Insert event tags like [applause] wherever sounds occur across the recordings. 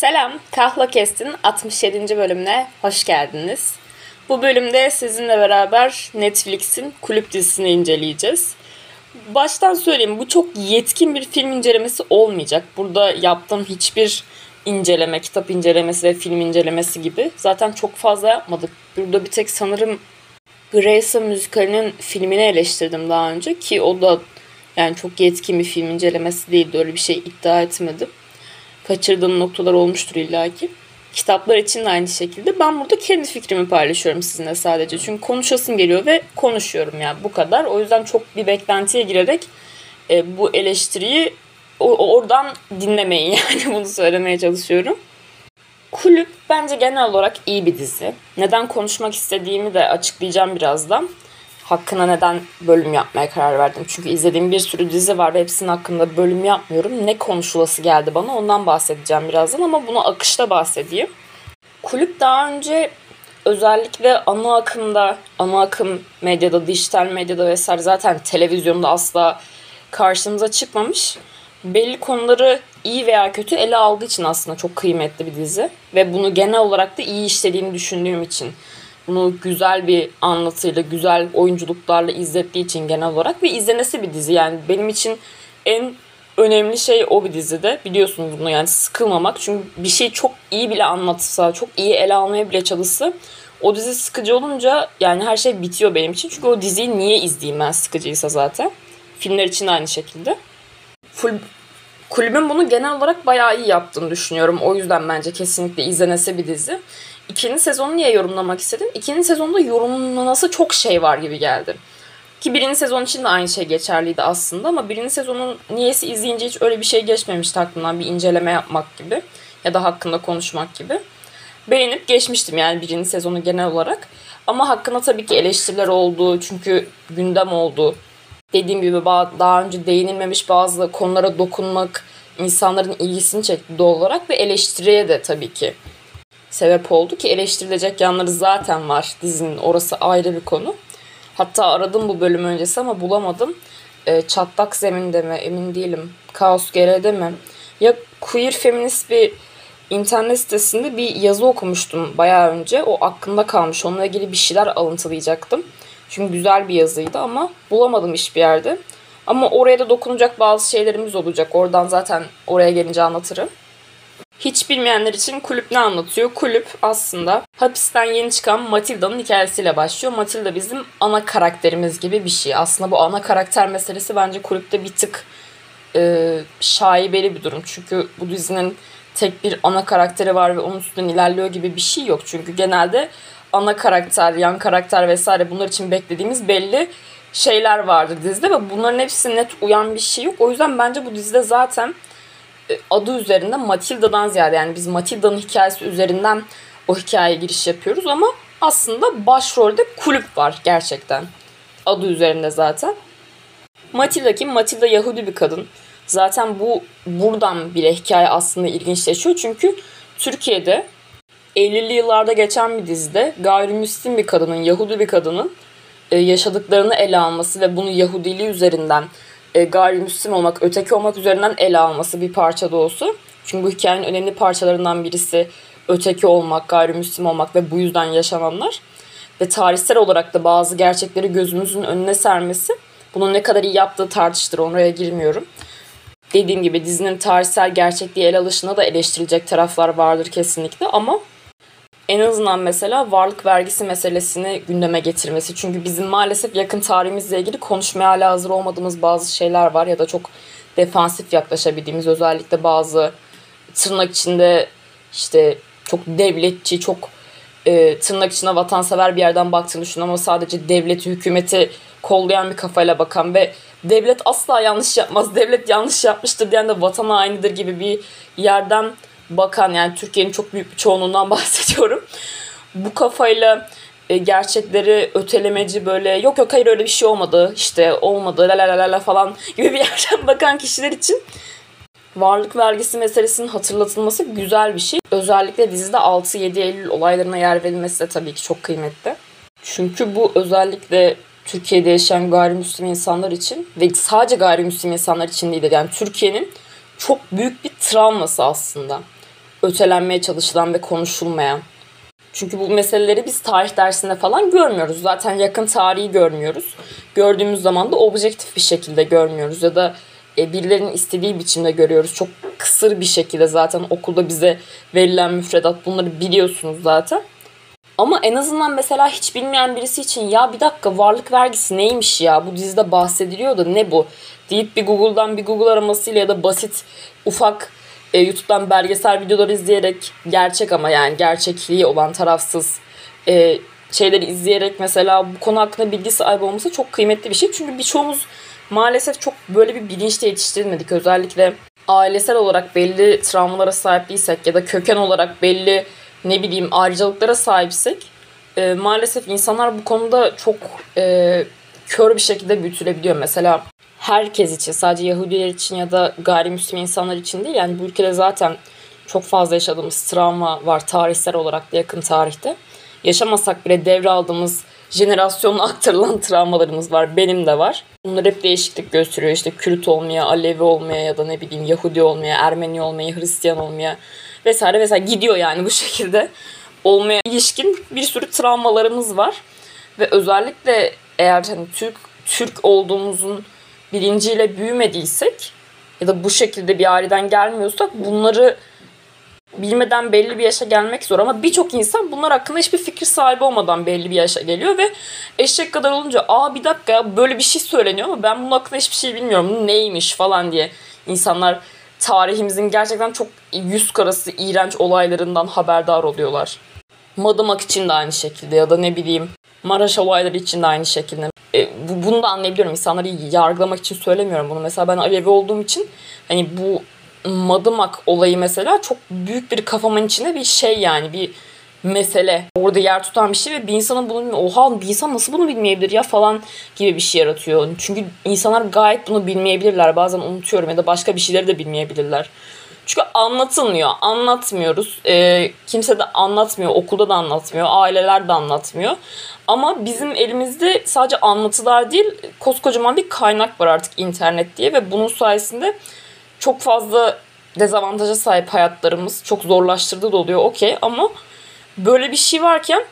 Selam, Kahla Kest'in 67. bölümüne hoş geldiniz. Bu bölümde sizinle beraber Netflix'in kulüp dizisini inceleyeceğiz. Baştan söyleyeyim bu çok yetkin bir film incelemesi olmayacak. Burada yaptığım hiçbir inceleme, kitap incelemesi ve film incelemesi gibi zaten çok fazla yapmadık. Burada bir tek sanırım Grace'a müzikalinin filmini eleştirdim daha önce ki o da yani çok yetkin bir film incelemesi değildi. Öyle bir şey iddia etmedim. Kaçırdığım noktalar olmuştur illaki. Kitaplar için de aynı şekilde. Ben burada kendi fikrimi paylaşıyorum sizinle sadece. Çünkü konuşasım geliyor ve konuşuyorum yani bu kadar. O yüzden çok bir beklentiye girerek e, bu eleştiriyi oradan dinlemeyin [laughs] yani bunu söylemeye çalışıyorum. Kulüp bence genel olarak iyi bir dizi. Neden konuşmak istediğimi de açıklayacağım birazdan. Hakkına neden bölüm yapmaya karar verdim. Çünkü izlediğim bir sürü dizi var ve hepsinin hakkında bölüm yapmıyorum. Ne konuşulası geldi bana ondan bahsedeceğim birazdan ama bunu akışta bahsedeyim. Kulüp daha önce özellikle ana akımda, ana akım medyada, dijital medyada vesaire zaten televizyonda asla karşımıza çıkmamış. Belli konuları iyi veya kötü ele aldığı için aslında çok kıymetli bir dizi. Ve bunu genel olarak da iyi işlediğini düşündüğüm için. Bunu güzel bir anlatıyla, güzel oyunculuklarla izlettiği için genel olarak ve izlenesi bir dizi. Yani benim için en önemli şey o bir dizide. Biliyorsunuz bunu yani sıkılmamak. Çünkü bir şey çok iyi bile anlatsa, çok iyi ele almaya bile çalışsa o dizi sıkıcı olunca yani her şey bitiyor benim için. Çünkü o diziyi niye izleyeyim ben sıkıcıysa zaten. Filmler için aynı şekilde. Full kulübün bunu genel olarak bayağı iyi yaptığını düşünüyorum. O yüzden bence kesinlikle izlenesi bir dizi. İkinci sezonu niye yorumlamak istedim? İkinci sezonda yorumlaması çok şey var gibi geldi. Ki birinci sezon için de aynı şey geçerliydi aslında ama birinci sezonun niyesi izleyince hiç öyle bir şey geçmemişti aklımdan bir inceleme yapmak gibi ya da hakkında konuşmak gibi. Beğenip geçmiştim yani birinci sezonu genel olarak. Ama hakkında tabii ki eleştiriler oldu çünkü gündem oldu. Dediğim gibi daha önce değinilmemiş bazı konulara dokunmak insanların ilgisini çekti doğal olarak ve eleştiriye de tabii ki sebep oldu ki eleştirilecek yanları zaten var dizinin orası ayrı bir konu. Hatta aradım bu bölüm öncesi ama bulamadım. E, çatlak zeminde mi emin değilim. Kaos Gere'de mi? Ya queer feminist bir internet sitesinde bir yazı okumuştum bayağı önce. O aklımda kalmış. Onunla ilgili bir şeyler alıntılayacaktım. Çünkü güzel bir yazıydı ama bulamadım hiçbir yerde. Ama oraya da dokunacak bazı şeylerimiz olacak. Oradan zaten oraya gelince anlatırım. Hiç bilmeyenler için kulüp ne anlatıyor? Kulüp aslında hapisten yeni çıkan Matilda'nın hikayesiyle başlıyor. Matilda bizim ana karakterimiz gibi bir şey. Aslında bu ana karakter meselesi bence kulüpte bir tık e, şaibeli bir durum. Çünkü bu dizinin tek bir ana karakteri var ve onun üstünden ilerliyor gibi bir şey yok. Çünkü genelde ana karakter, yan karakter vesaire bunlar için beklediğimiz belli şeyler vardır dizide ve bunların hepsi net uyan bir şey yok. O yüzden bence bu dizide zaten adı üzerinde Matilda'dan ziyade yani biz Matilda'nın hikayesi üzerinden o hikayeye giriş yapıyoruz ama aslında başrolde kulüp var gerçekten. Adı üzerinde zaten. Matilda kim? Matilda Yahudi bir kadın. Zaten bu buradan bile hikaye aslında ilginçleşiyor. Çünkü Türkiye'de 50'li yıllarda geçen bir dizide gayrimüslim bir kadının, Yahudi bir kadının e, yaşadıklarını ele alması ve bunu Yahudiliği üzerinden e, gayrimüslim olmak, öteki olmak üzerinden ele alması bir parça da olsun. Çünkü bu hikayenin önemli parçalarından birisi öteki olmak, gayrimüslim olmak ve bu yüzden yaşananlar. Ve tarihsel olarak da bazı gerçekleri gözümüzün önüne sermesi. Bunun ne kadar iyi yaptığı tartıştır, oraya girmiyorum. Dediğim gibi dizinin tarihsel gerçekliği ele alışına da eleştirilecek taraflar vardır kesinlikle ama en azından mesela varlık vergisi meselesini gündeme getirmesi. Çünkü bizim maalesef yakın tarihimizle ilgili konuşmaya hala hazır olmadığımız bazı şeyler var ya da çok defansif yaklaşabildiğimiz özellikle bazı tırnak içinde işte çok devletçi, çok e, tırnak içinde vatansever bir yerden baktığını düşün ama sadece devleti, hükümeti kollayan bir kafayla bakan ve devlet asla yanlış yapmaz, devlet yanlış yapmıştır diyen de vatana aynıdır gibi bir yerden bakan yani Türkiye'nin çok büyük bir çoğunluğundan [laughs] bahsediyorum. Bu kafayla e, gerçekleri ötelemeci böyle yok yok hayır öyle bir şey olmadı işte olmadı la la la la falan [laughs] gibi bir yerden bakan kişiler için varlık vergisi meselesinin hatırlatılması güzel bir şey. Özellikle dizide 6-7 Eylül olaylarına yer verilmesi de tabii ki çok kıymetli. Çünkü bu özellikle Türkiye'de yaşayan gayrimüslim insanlar için ve sadece gayrimüslim insanlar için değil de yani Türkiye'nin çok büyük bir travması aslında. Ötelenmeye çalışılan ve konuşulmayan. Çünkü bu meseleleri biz tarih dersinde falan görmüyoruz. Zaten yakın tarihi görmüyoruz. Gördüğümüz zaman da objektif bir şekilde görmüyoruz ya da e, birilerinin istediği biçimde görüyoruz. Çok kısır bir şekilde zaten okulda bize verilen müfredat bunları biliyorsunuz zaten. Ama en azından mesela hiç bilmeyen birisi için ya bir dakika varlık vergisi neymiş ya bu dizide bahsediliyor da ne bu deyip bir Google'dan bir Google aramasıyla ya da basit ufak e, YouTube'dan belgesel videoları izleyerek gerçek ama yani gerçekliği olan tarafsız e, şeyleri izleyerek mesela bu konu hakkında bilgi sahibi olması çok kıymetli bir şey. Çünkü birçoğumuz maalesef çok böyle bir bilinçle yetiştirilmedik. Özellikle ailesel olarak belli travmalara sahip değilsek ya da köken olarak belli ne bileyim ayrıcalıklara sahipsek e, maalesef insanlar bu konuda çok e, kör bir şekilde büyütülebiliyor. Mesela herkes için sadece Yahudiler için ya da gayrimüslim insanlar için değil yani bu ülkede zaten çok fazla yaşadığımız travma var tarihsel olarak da yakın tarihte. Yaşamasak bile devraldığımız jenerasyonla [laughs] aktarılan travmalarımız var. Benim de var. Bunlar hep değişiklik gösteriyor. İşte Kürt olmaya, Alevi olmaya ya da ne bileyim Yahudi olmaya, Ermeni olmaya, Hristiyan olmaya vesaire vesaire gidiyor yani bu [laughs] şekilde. Olmaya ilişkin bir sürü travmalarımız var. Ve özellikle eğer hani Türk Türk olduğumuzun bilinciyle büyümediysek ya da bu şekilde bir aileden gelmiyorsak bunları bilmeden belli bir yaşa gelmek zor. Ama birçok insan bunlar hakkında hiçbir fikir sahibi olmadan belli bir yaşa geliyor ve eşek kadar olunca aa bir dakika ya böyle bir şey söyleniyor ama ben bunun hakkında hiçbir şey bilmiyorum. Neymiş? falan diye insanlar tarihimizin gerçekten çok yüz karası iğrenç olaylarından haberdar oluyorlar. Madımak için de aynı şekilde ya da ne bileyim Maraş olayları için de aynı şekilde. E, bu, bunu da anlayabiliyorum. İnsanları yargılamak için söylemiyorum bunu. Mesela ben Alevi olduğum için hani bu Madımak olayı mesela çok büyük bir kafamın içinde bir şey yani bir mesele. Orada yer tutan bir şey ve bir insanın bunu oha bir insan nasıl bunu bilmeyebilir ya falan gibi bir şey yaratıyor. Çünkü insanlar gayet bunu bilmeyebilirler. Bazen unutuyorum ya da başka bir şeyleri de bilmeyebilirler. Çünkü anlatılmıyor. Anlatmıyoruz. E, kimse de anlatmıyor. Okulda da anlatmıyor. Aileler de anlatmıyor. Ama bizim elimizde sadece anlatılar değil koskocaman bir kaynak var artık internet diye ve bunun sayesinde çok fazla dezavantaja sahip hayatlarımız çok zorlaştırdığı da oluyor okey ama böyle bir şey varken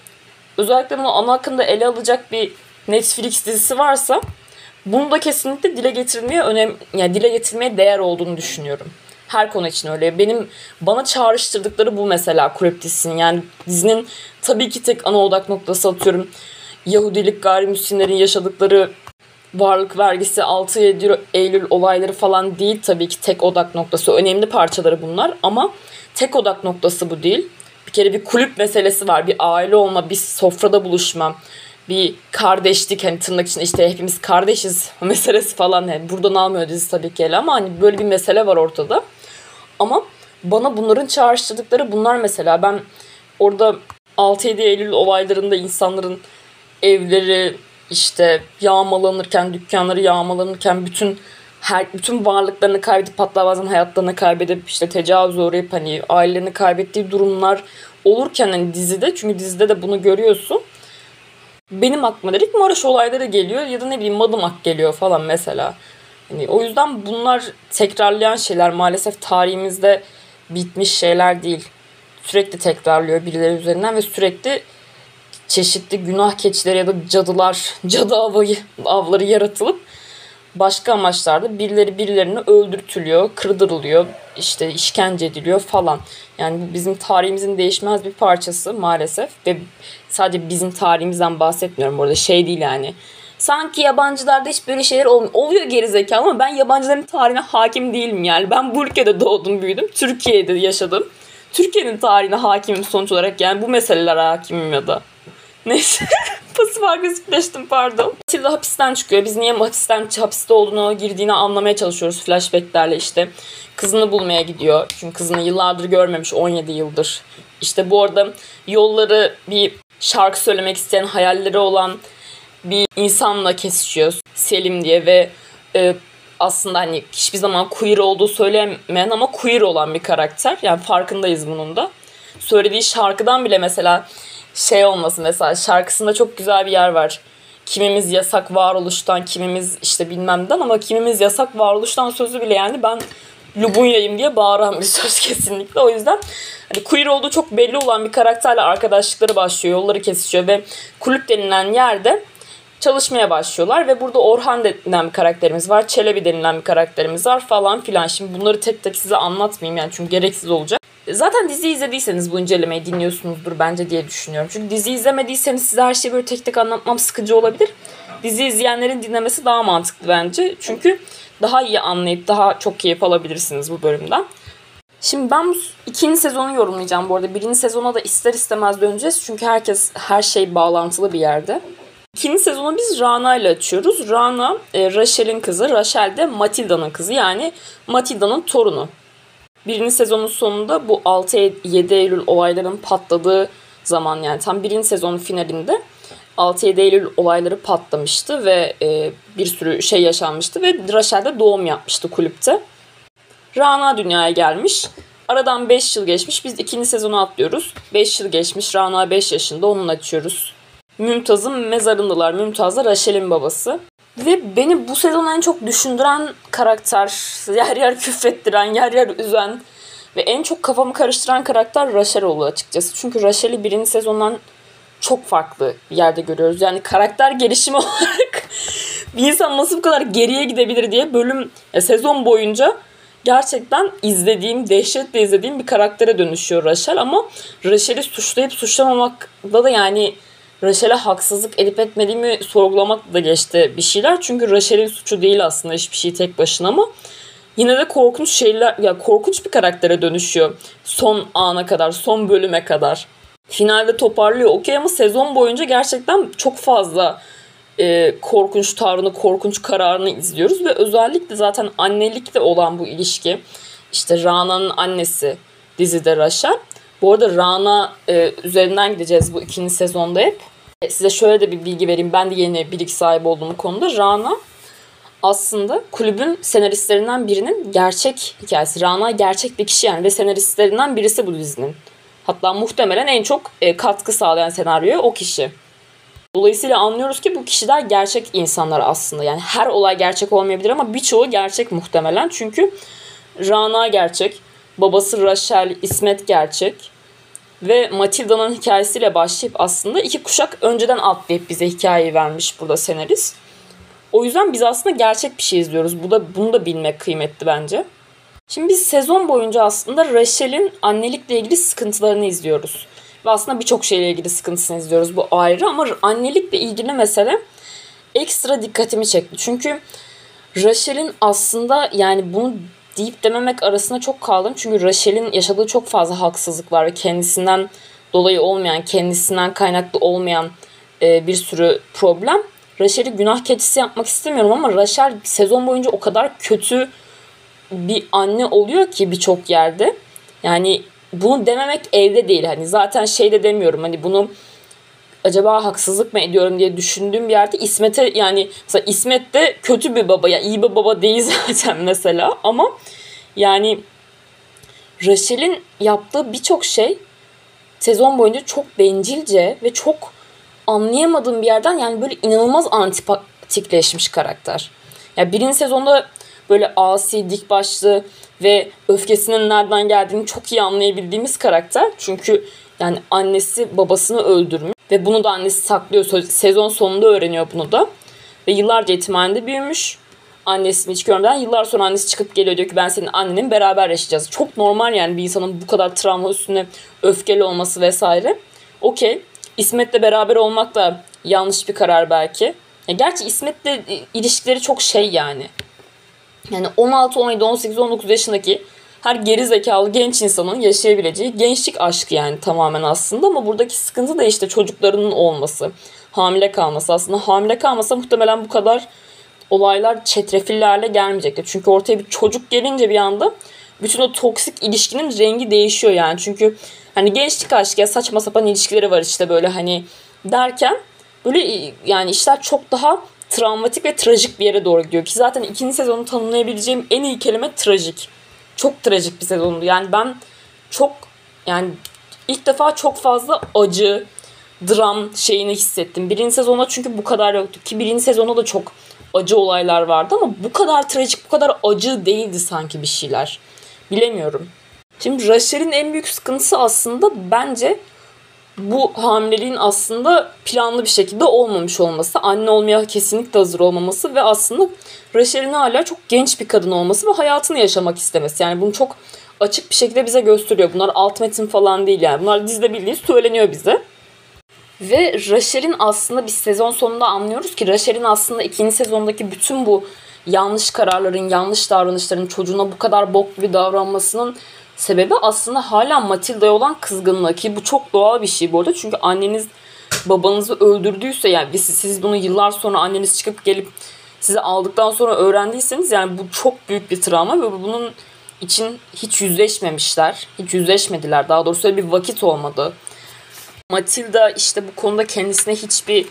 özellikle bunu ana akımda ele alacak bir Netflix dizisi varsa bunu da kesinlikle dile getirmeye önem yani dile getirmeye değer olduğunu düşünüyorum. Her konu için öyle. Benim bana çağrıştırdıkları bu mesela dizisinin. Yani dizinin tabii ki tek ana odak noktası atıyorum. Yahudilik gayrimüslimlerin yaşadıkları varlık vergisi 6-7 Eylül olayları falan değil tabii ki tek odak noktası. Önemli parçaları bunlar ama tek odak noktası bu değil. Bir kere bir kulüp meselesi var. Bir aile olma, bir sofrada buluşma, bir kardeşlik hani tırnak için işte hepimiz kardeşiz [laughs] meselesi falan. Yani buradan almıyor dizi tabii ki ele ama hani böyle bir mesele var ortada. Ama bana bunların çağrıştırdıkları bunlar mesela. Ben orada 6-7 Eylül olaylarında insanların evleri işte yağmalanırken, dükkanları yağmalanırken bütün her bütün varlıklarını kaybedip hatta bazen hayatlarını kaybedip işte tecavüz uğrayıp hani ailelerini kaybettiği durumlar olurken hani dizide çünkü dizide de bunu görüyorsun. Benim aklıma dedik Maraş olayları geliyor ya da ne bileyim Madımak geliyor falan mesela. Hani o yüzden bunlar tekrarlayan şeyler maalesef tarihimizde bitmiş şeyler değil. Sürekli tekrarlıyor birileri üzerinden ve sürekli çeşitli günah keçileri ya da cadılar, [laughs] cadı avı, avları yaratılıp başka amaçlarda birileri birilerini öldürtülüyor, kırdırılıyor, işte işkence ediliyor falan. Yani bu bizim tarihimizin değişmez bir parçası maalesef ve sadece bizim tarihimizden bahsetmiyorum burada şey değil yani. Sanki yabancılarda hiç böyle şeyler olmuyor. Oluyor gerizekalı ama ben yabancıların tarihine hakim değilim yani. Ben bu ülkede doğdum büyüdüm. Türkiye'de yaşadım. Türkiye'nin tarihine hakimim sonuç olarak yani bu meselelere hakimim ya da. Neyse. [laughs] Pasif agresifleştim pardon. Tilda hapisten çıkıyor. Biz niye hapisten, hapiste olduğunu, girdiğini anlamaya çalışıyoruz flashbacklerle işte. Kızını bulmaya gidiyor. Çünkü kızını yıllardır görmemiş. 17 yıldır. İşte bu arada yolları bir şarkı söylemek isteyen hayalleri olan bir insanla kesişiyor. Selim diye ve e, aslında hani hiçbir zaman queer olduğu söylemeyen ama queer olan bir karakter. Yani farkındayız bunun da. Söylediği şarkıdan bile mesela şey olması mesela şarkısında çok güzel bir yer var. Kimimiz yasak varoluştan, kimimiz işte bilmemden ama kimimiz yasak varoluştan sözü bile yani ben Lubunya'yım diye bağıran bir söz [laughs] kesinlikle. O yüzden hani queer olduğu çok belli olan bir karakterle arkadaşlıkları başlıyor. Yolları kesişiyor ve kulüp denilen yerde çalışmaya başlıyorlar ve burada Orhan denilen bir karakterimiz var. Çelebi denilen bir karakterimiz var falan filan. Şimdi bunları tek tek size anlatmayayım yani çünkü gereksiz olacak. Zaten dizi izlediyseniz bu incelemeyi dinliyorsunuzdur bence diye düşünüyorum. Çünkü dizi izlemediyseniz size her şeyi böyle tek tek anlatmam sıkıcı olabilir. Dizi izleyenlerin dinlemesi daha mantıklı bence. Çünkü daha iyi anlayıp daha çok keyif alabilirsiniz bu bölümden. Şimdi ben bu ikinci sezonu yorumlayacağım bu arada. Birinci sezona da ister istemez döneceğiz. Çünkü herkes her şey bağlantılı bir yerde. İkinci sezonu biz Rana ile açıyoruz. Rana, e, Rachel'in kızı. Rachel de Matilda'nın kızı. Yani Matilda'nın torunu. Birinci sezonun sonunda bu 6-7 Eylül olayların patladığı zaman yani tam birinci sezonun finalinde 6-7 Eylül olayları patlamıştı ve e, bir sürü şey yaşanmıştı ve Rachel de doğum yapmıştı kulüpte. Rana dünyaya gelmiş. Aradan 5 yıl geçmiş. Biz ikinci sezonu atlıyoruz. 5 yıl geçmiş. Rana 5 yaşında. Onun açıyoruz. Mümtaz'ın mezarındalar. Mümtaz da Rachel'in babası. Ve beni bu sezon en çok düşündüren karakter, yer yer küfrettiren, yer yer üzen ve en çok kafamı karıştıran karakter Rachel oldu açıkçası. Çünkü Rachel'i birinci sezondan çok farklı bir yerde görüyoruz. Yani karakter gelişimi [laughs] olarak bir insan nasıl bu kadar geriye gidebilir diye bölüm ya sezon boyunca gerçekten izlediğim, dehşetle izlediğim bir karaktere dönüşüyor Rachel ama Rachel'i suçlayıp suçlamamakla da yani Rachel'e haksızlık edip etmediğimi sorgulamak da geçti bir şeyler. Çünkü Rachel'in suçu değil aslında hiçbir şey tek başına ama yine de korkunç şeyler ya korkunç bir karaktere dönüşüyor son ana kadar, son bölüme kadar. Finalde toparlıyor okey ama sezon boyunca gerçekten çok fazla e, korkunç tavrını, korkunç kararını izliyoruz ve özellikle zaten annelikle olan bu ilişki işte Rana'nın annesi dizide Rachel bu arada Rana e, üzerinden gideceğiz bu ikinci sezonda hep. E, size şöyle de bir bilgi vereyim. Ben de yeni bilgi sahibi olduğum konuda. Rana aslında kulübün senaristlerinden birinin gerçek hikayesi. Rana gerçek bir kişi yani ve senaristlerinden birisi bu dizinin. Hatta muhtemelen en çok e, katkı sağlayan senaryoya o kişi. Dolayısıyla anlıyoruz ki bu kişiler gerçek insanlar aslında. Yani her olay gerçek olmayabilir ama birçoğu gerçek muhtemelen. Çünkü Rana gerçek, babası Rachel, İsmet gerçek ve Matilda'nın hikayesiyle başlayıp aslında iki kuşak önceden atlayıp bize hikayeyi vermiş burada senarist. O yüzden biz aslında gerçek bir şey izliyoruz. Bu da bunu da bilmek kıymetli bence. Şimdi biz sezon boyunca aslında Rachel'in annelikle ilgili sıkıntılarını izliyoruz. Ve aslında birçok şeyle ilgili sıkıntısını izliyoruz. Bu ayrı ama annelikle ilgili mesele ekstra dikkatimi çekti. Çünkü Rachel'in aslında yani bunu deyip dememek arasında çok kaldım. Çünkü Rachel'in yaşadığı çok fazla haksızlık var ve kendisinden dolayı olmayan, kendisinden kaynaklı olmayan e, bir sürü problem. Rachel'i günah keçisi yapmak istemiyorum ama Rachel sezon boyunca o kadar kötü bir anne oluyor ki birçok yerde. Yani bunu dememek evde değil. Hani zaten şey de demiyorum. Hani bunu acaba haksızlık mı ediyorum diye düşündüğüm bir yerde İsmet'e yani mesela İsmet de kötü bir baba ya iyi bir baba değil [laughs] zaten mesela ama yani Rachel'in yaptığı birçok şey sezon boyunca çok bencilce ve çok anlayamadığım bir yerden yani böyle inanılmaz antipatikleşmiş karakter. Ya yani birinci sezonda böyle asi, dik başlı ve öfkesinin nereden geldiğini çok iyi anlayabildiğimiz karakter. Çünkü yani annesi babasını öldürmüş ve bunu da annesi saklıyor. Sezon sonunda öğreniyor bunu da. Ve yıllarca yetimhanede büyümüş. Annesini hiç görmeden yıllar sonra annesi çıkıp geliyor diyor ki ben senin annenin beraber yaşayacağız. Çok normal yani bir insanın bu kadar travma üstüne öfkeli olması vesaire. Okey. İsmet'le beraber olmak da yanlış bir karar belki. Ya gerçi İsmet'le ilişkileri çok şey yani. Yani 16, 17, 18, 19 yaşındaki her geri zekalı genç insanın yaşayabileceği gençlik aşkı yani tamamen aslında ama buradaki sıkıntı da işte çocuklarının olması, hamile kalması. Aslında hamile kalmasa muhtemelen bu kadar olaylar çetrefillerle gelmeyecekti. Çünkü ortaya bir çocuk gelince bir anda bütün o toksik ilişkinin rengi değişiyor yani. Çünkü hani gençlik aşkı ya saçma sapan ilişkileri var işte böyle hani derken böyle yani işler çok daha travmatik ve trajik bir yere doğru gidiyor ki zaten ikinci sezonu tanımlayabileceğim en iyi kelime trajik çok trajik bir sezondu. Yani ben çok yani ilk defa çok fazla acı, dram şeyini hissettim. Birinci sezonda çünkü bu kadar yoktu ki birinci sezonda da çok acı olaylar vardı ama bu kadar trajik, bu kadar acı değildi sanki bir şeyler. Bilemiyorum. Şimdi Rachel'in en büyük sıkıntısı aslında bence bu hamileliğin aslında planlı bir şekilde olmamış olması, anne olmaya kesinlikle hazır olmaması ve aslında Rachel'in hala çok genç bir kadın olması ve hayatını yaşamak istemesi. Yani bunu çok açık bir şekilde bize gösteriyor. Bunlar alt metin falan değil yani. Bunlar dizide bildiğiniz söyleniyor bize. Ve Rachel'in aslında bir sezon sonunda anlıyoruz ki Rachel'in aslında ikinci sezondaki bütün bu yanlış kararların, yanlış davranışların çocuğuna bu kadar bok gibi davranmasının sebebi aslında hala Matilda'ya olan kızgınlığı ki bu çok doğal bir şey bu arada. Çünkü anneniz babanızı öldürdüyse yani siz, siz bunu yıllar sonra anneniz çıkıp gelip sizi aldıktan sonra öğrendiyseniz yani bu çok büyük bir travma ve bunun için hiç yüzleşmemişler. Hiç yüzleşmediler. Daha doğrusu bir vakit olmadı. Matilda işte bu konuda kendisine hiçbir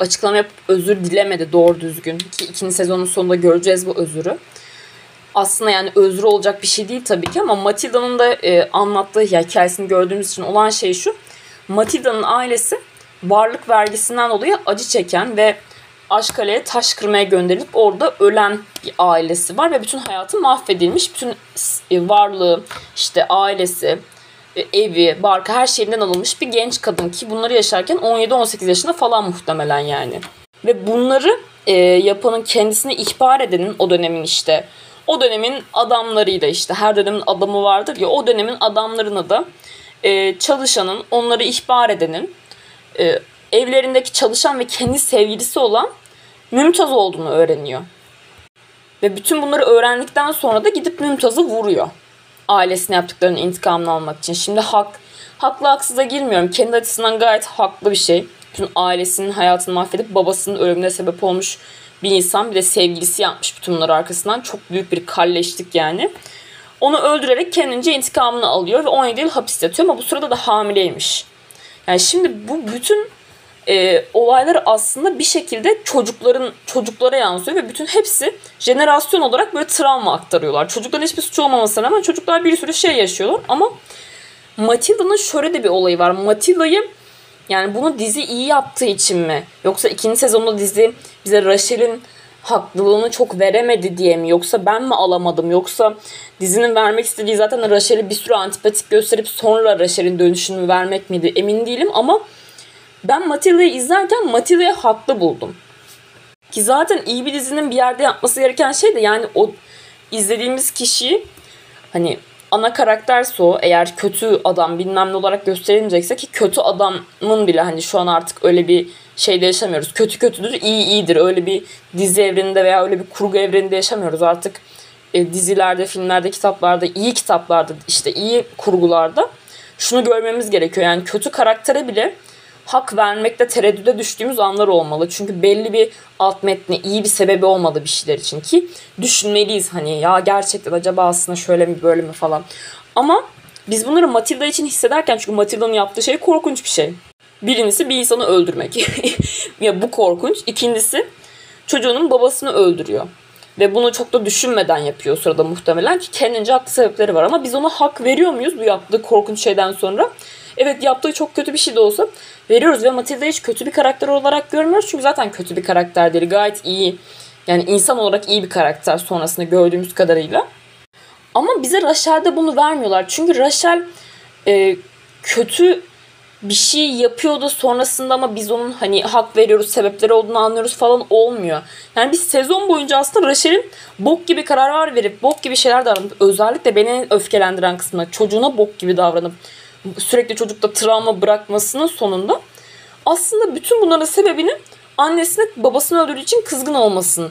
açıklama yapıp özür dilemedi doğru düzgün. Ki ikinci sezonun sonunda göreceğiz bu özürü. Aslında yani özür olacak bir şey değil tabii ki ama Matilda'nın da e, anlattığı hikayesini gördüğümüz için olan şey şu. Matilda'nın ailesi varlık vergisinden dolayı acı çeken ve Aşkale'ye taş kırmaya gönderilip orada ölen bir ailesi var ve bütün hayatı mahvedilmiş. Bütün e, varlığı, işte ailesi, e, evi, barkı her şeyinden alınmış bir genç kadın ki bunları yaşarken 17-18 yaşında falan muhtemelen yani. Ve bunları e, yapanın kendisini ihbar edenin o dönemin işte o dönemin adamlarıyla işte her dönemin adamı vardır ya o dönemin adamlarını da e, çalışanın onları ihbar edenin e, evlerindeki çalışan ve kendi sevgilisi olan Mümtaz olduğunu öğreniyor. Ve bütün bunları öğrendikten sonra da gidip Mümtaz'ı vuruyor. Ailesine yaptıklarının intikamını almak için. Şimdi hak, haklı haksıza girmiyorum. Kendi açısından gayet haklı bir şey. Bütün ailesinin hayatını mahvedip babasının ölümüne sebep olmuş bir insan. Bir de sevgilisi yapmış bütün bunları arkasından. Çok büyük bir kalleştik yani. Onu öldürerek kendince intikamını alıyor ve 17 yıl hapis yatıyor ama bu sırada da hamileymiş. Yani şimdi bu bütün e, olaylar aslında bir şekilde çocukların çocuklara yansıyor ve bütün hepsi jenerasyon olarak böyle travma aktarıyorlar. Çocukların hiçbir suçu olmamasına rağmen çocuklar bir sürü şey yaşıyorlar ama Matilda'nın şöyle de bir olayı var. Matilda'yı yani bunu dizi iyi yaptığı için mi? Yoksa ikinci sezonda dizi bize Rachel'in haklılığını çok veremedi diye mi? Yoksa ben mi alamadım? Yoksa dizinin vermek istediği zaten Rachel'i bir sürü antipatik gösterip sonra Rachel'in dönüşünü vermek miydi? Emin değilim ama ben Matilda'yı izlerken Matilda'yı haklı buldum. Ki zaten iyi bir dizinin bir yerde yapması gereken şey de yani o izlediğimiz kişiyi hani ana karakterse o eğer kötü adam bilmem ne olarak gösterilecekse ki kötü adamın bile hani şu an artık öyle bir şeyde yaşamıyoruz. Kötü kötüdür, iyi iyidir. Öyle bir dizi evreninde veya öyle bir kurgu evreninde yaşamıyoruz. Artık e, dizilerde, filmlerde, kitaplarda, iyi kitaplarda, işte iyi kurgularda şunu görmemiz gerekiyor. Yani kötü karaktere bile hak vermekte tereddüde düştüğümüz anlar olmalı. Çünkü belli bir alt metni, iyi bir sebebi olmalı bir şeyler için ki düşünmeliyiz hani ya gerçekten acaba aslında şöyle mi böyle mi falan. Ama biz bunları Matilda için hissederken çünkü Matilda'nın yaptığı şey korkunç bir şey. Birincisi bir insanı öldürmek. [laughs] ya bu korkunç. İkincisi çocuğunun babasını öldürüyor. Ve bunu çok da düşünmeden yapıyor sırada muhtemelen ki kendince haklı sebepleri var. Ama biz ona hak veriyor muyuz bu yaptığı korkunç şeyden sonra? Evet yaptığı çok kötü bir şey de olsa veriyoruz ve Matilda hiç kötü bir karakter olarak görmüyoruz. Çünkü zaten kötü bir karakter değil. Gayet iyi. Yani insan olarak iyi bir karakter sonrasında gördüğümüz kadarıyla. Ama bize Rachel'de bunu vermiyorlar. Çünkü Rachel e, kötü bir şey yapıyor da sonrasında ama biz onun hani hak veriyoruz, sebepleri olduğunu anlıyoruz falan olmuyor. Yani biz sezon boyunca aslında Rachel'in bok gibi kararlar verip bok gibi şeyler davranıp özellikle beni öfkelendiren kısmı çocuğuna bok gibi davranıp sürekli çocukta travma bırakmasının sonunda aslında bütün bunların sebebinin annesine babasını öldürdüğü için kızgın olmasının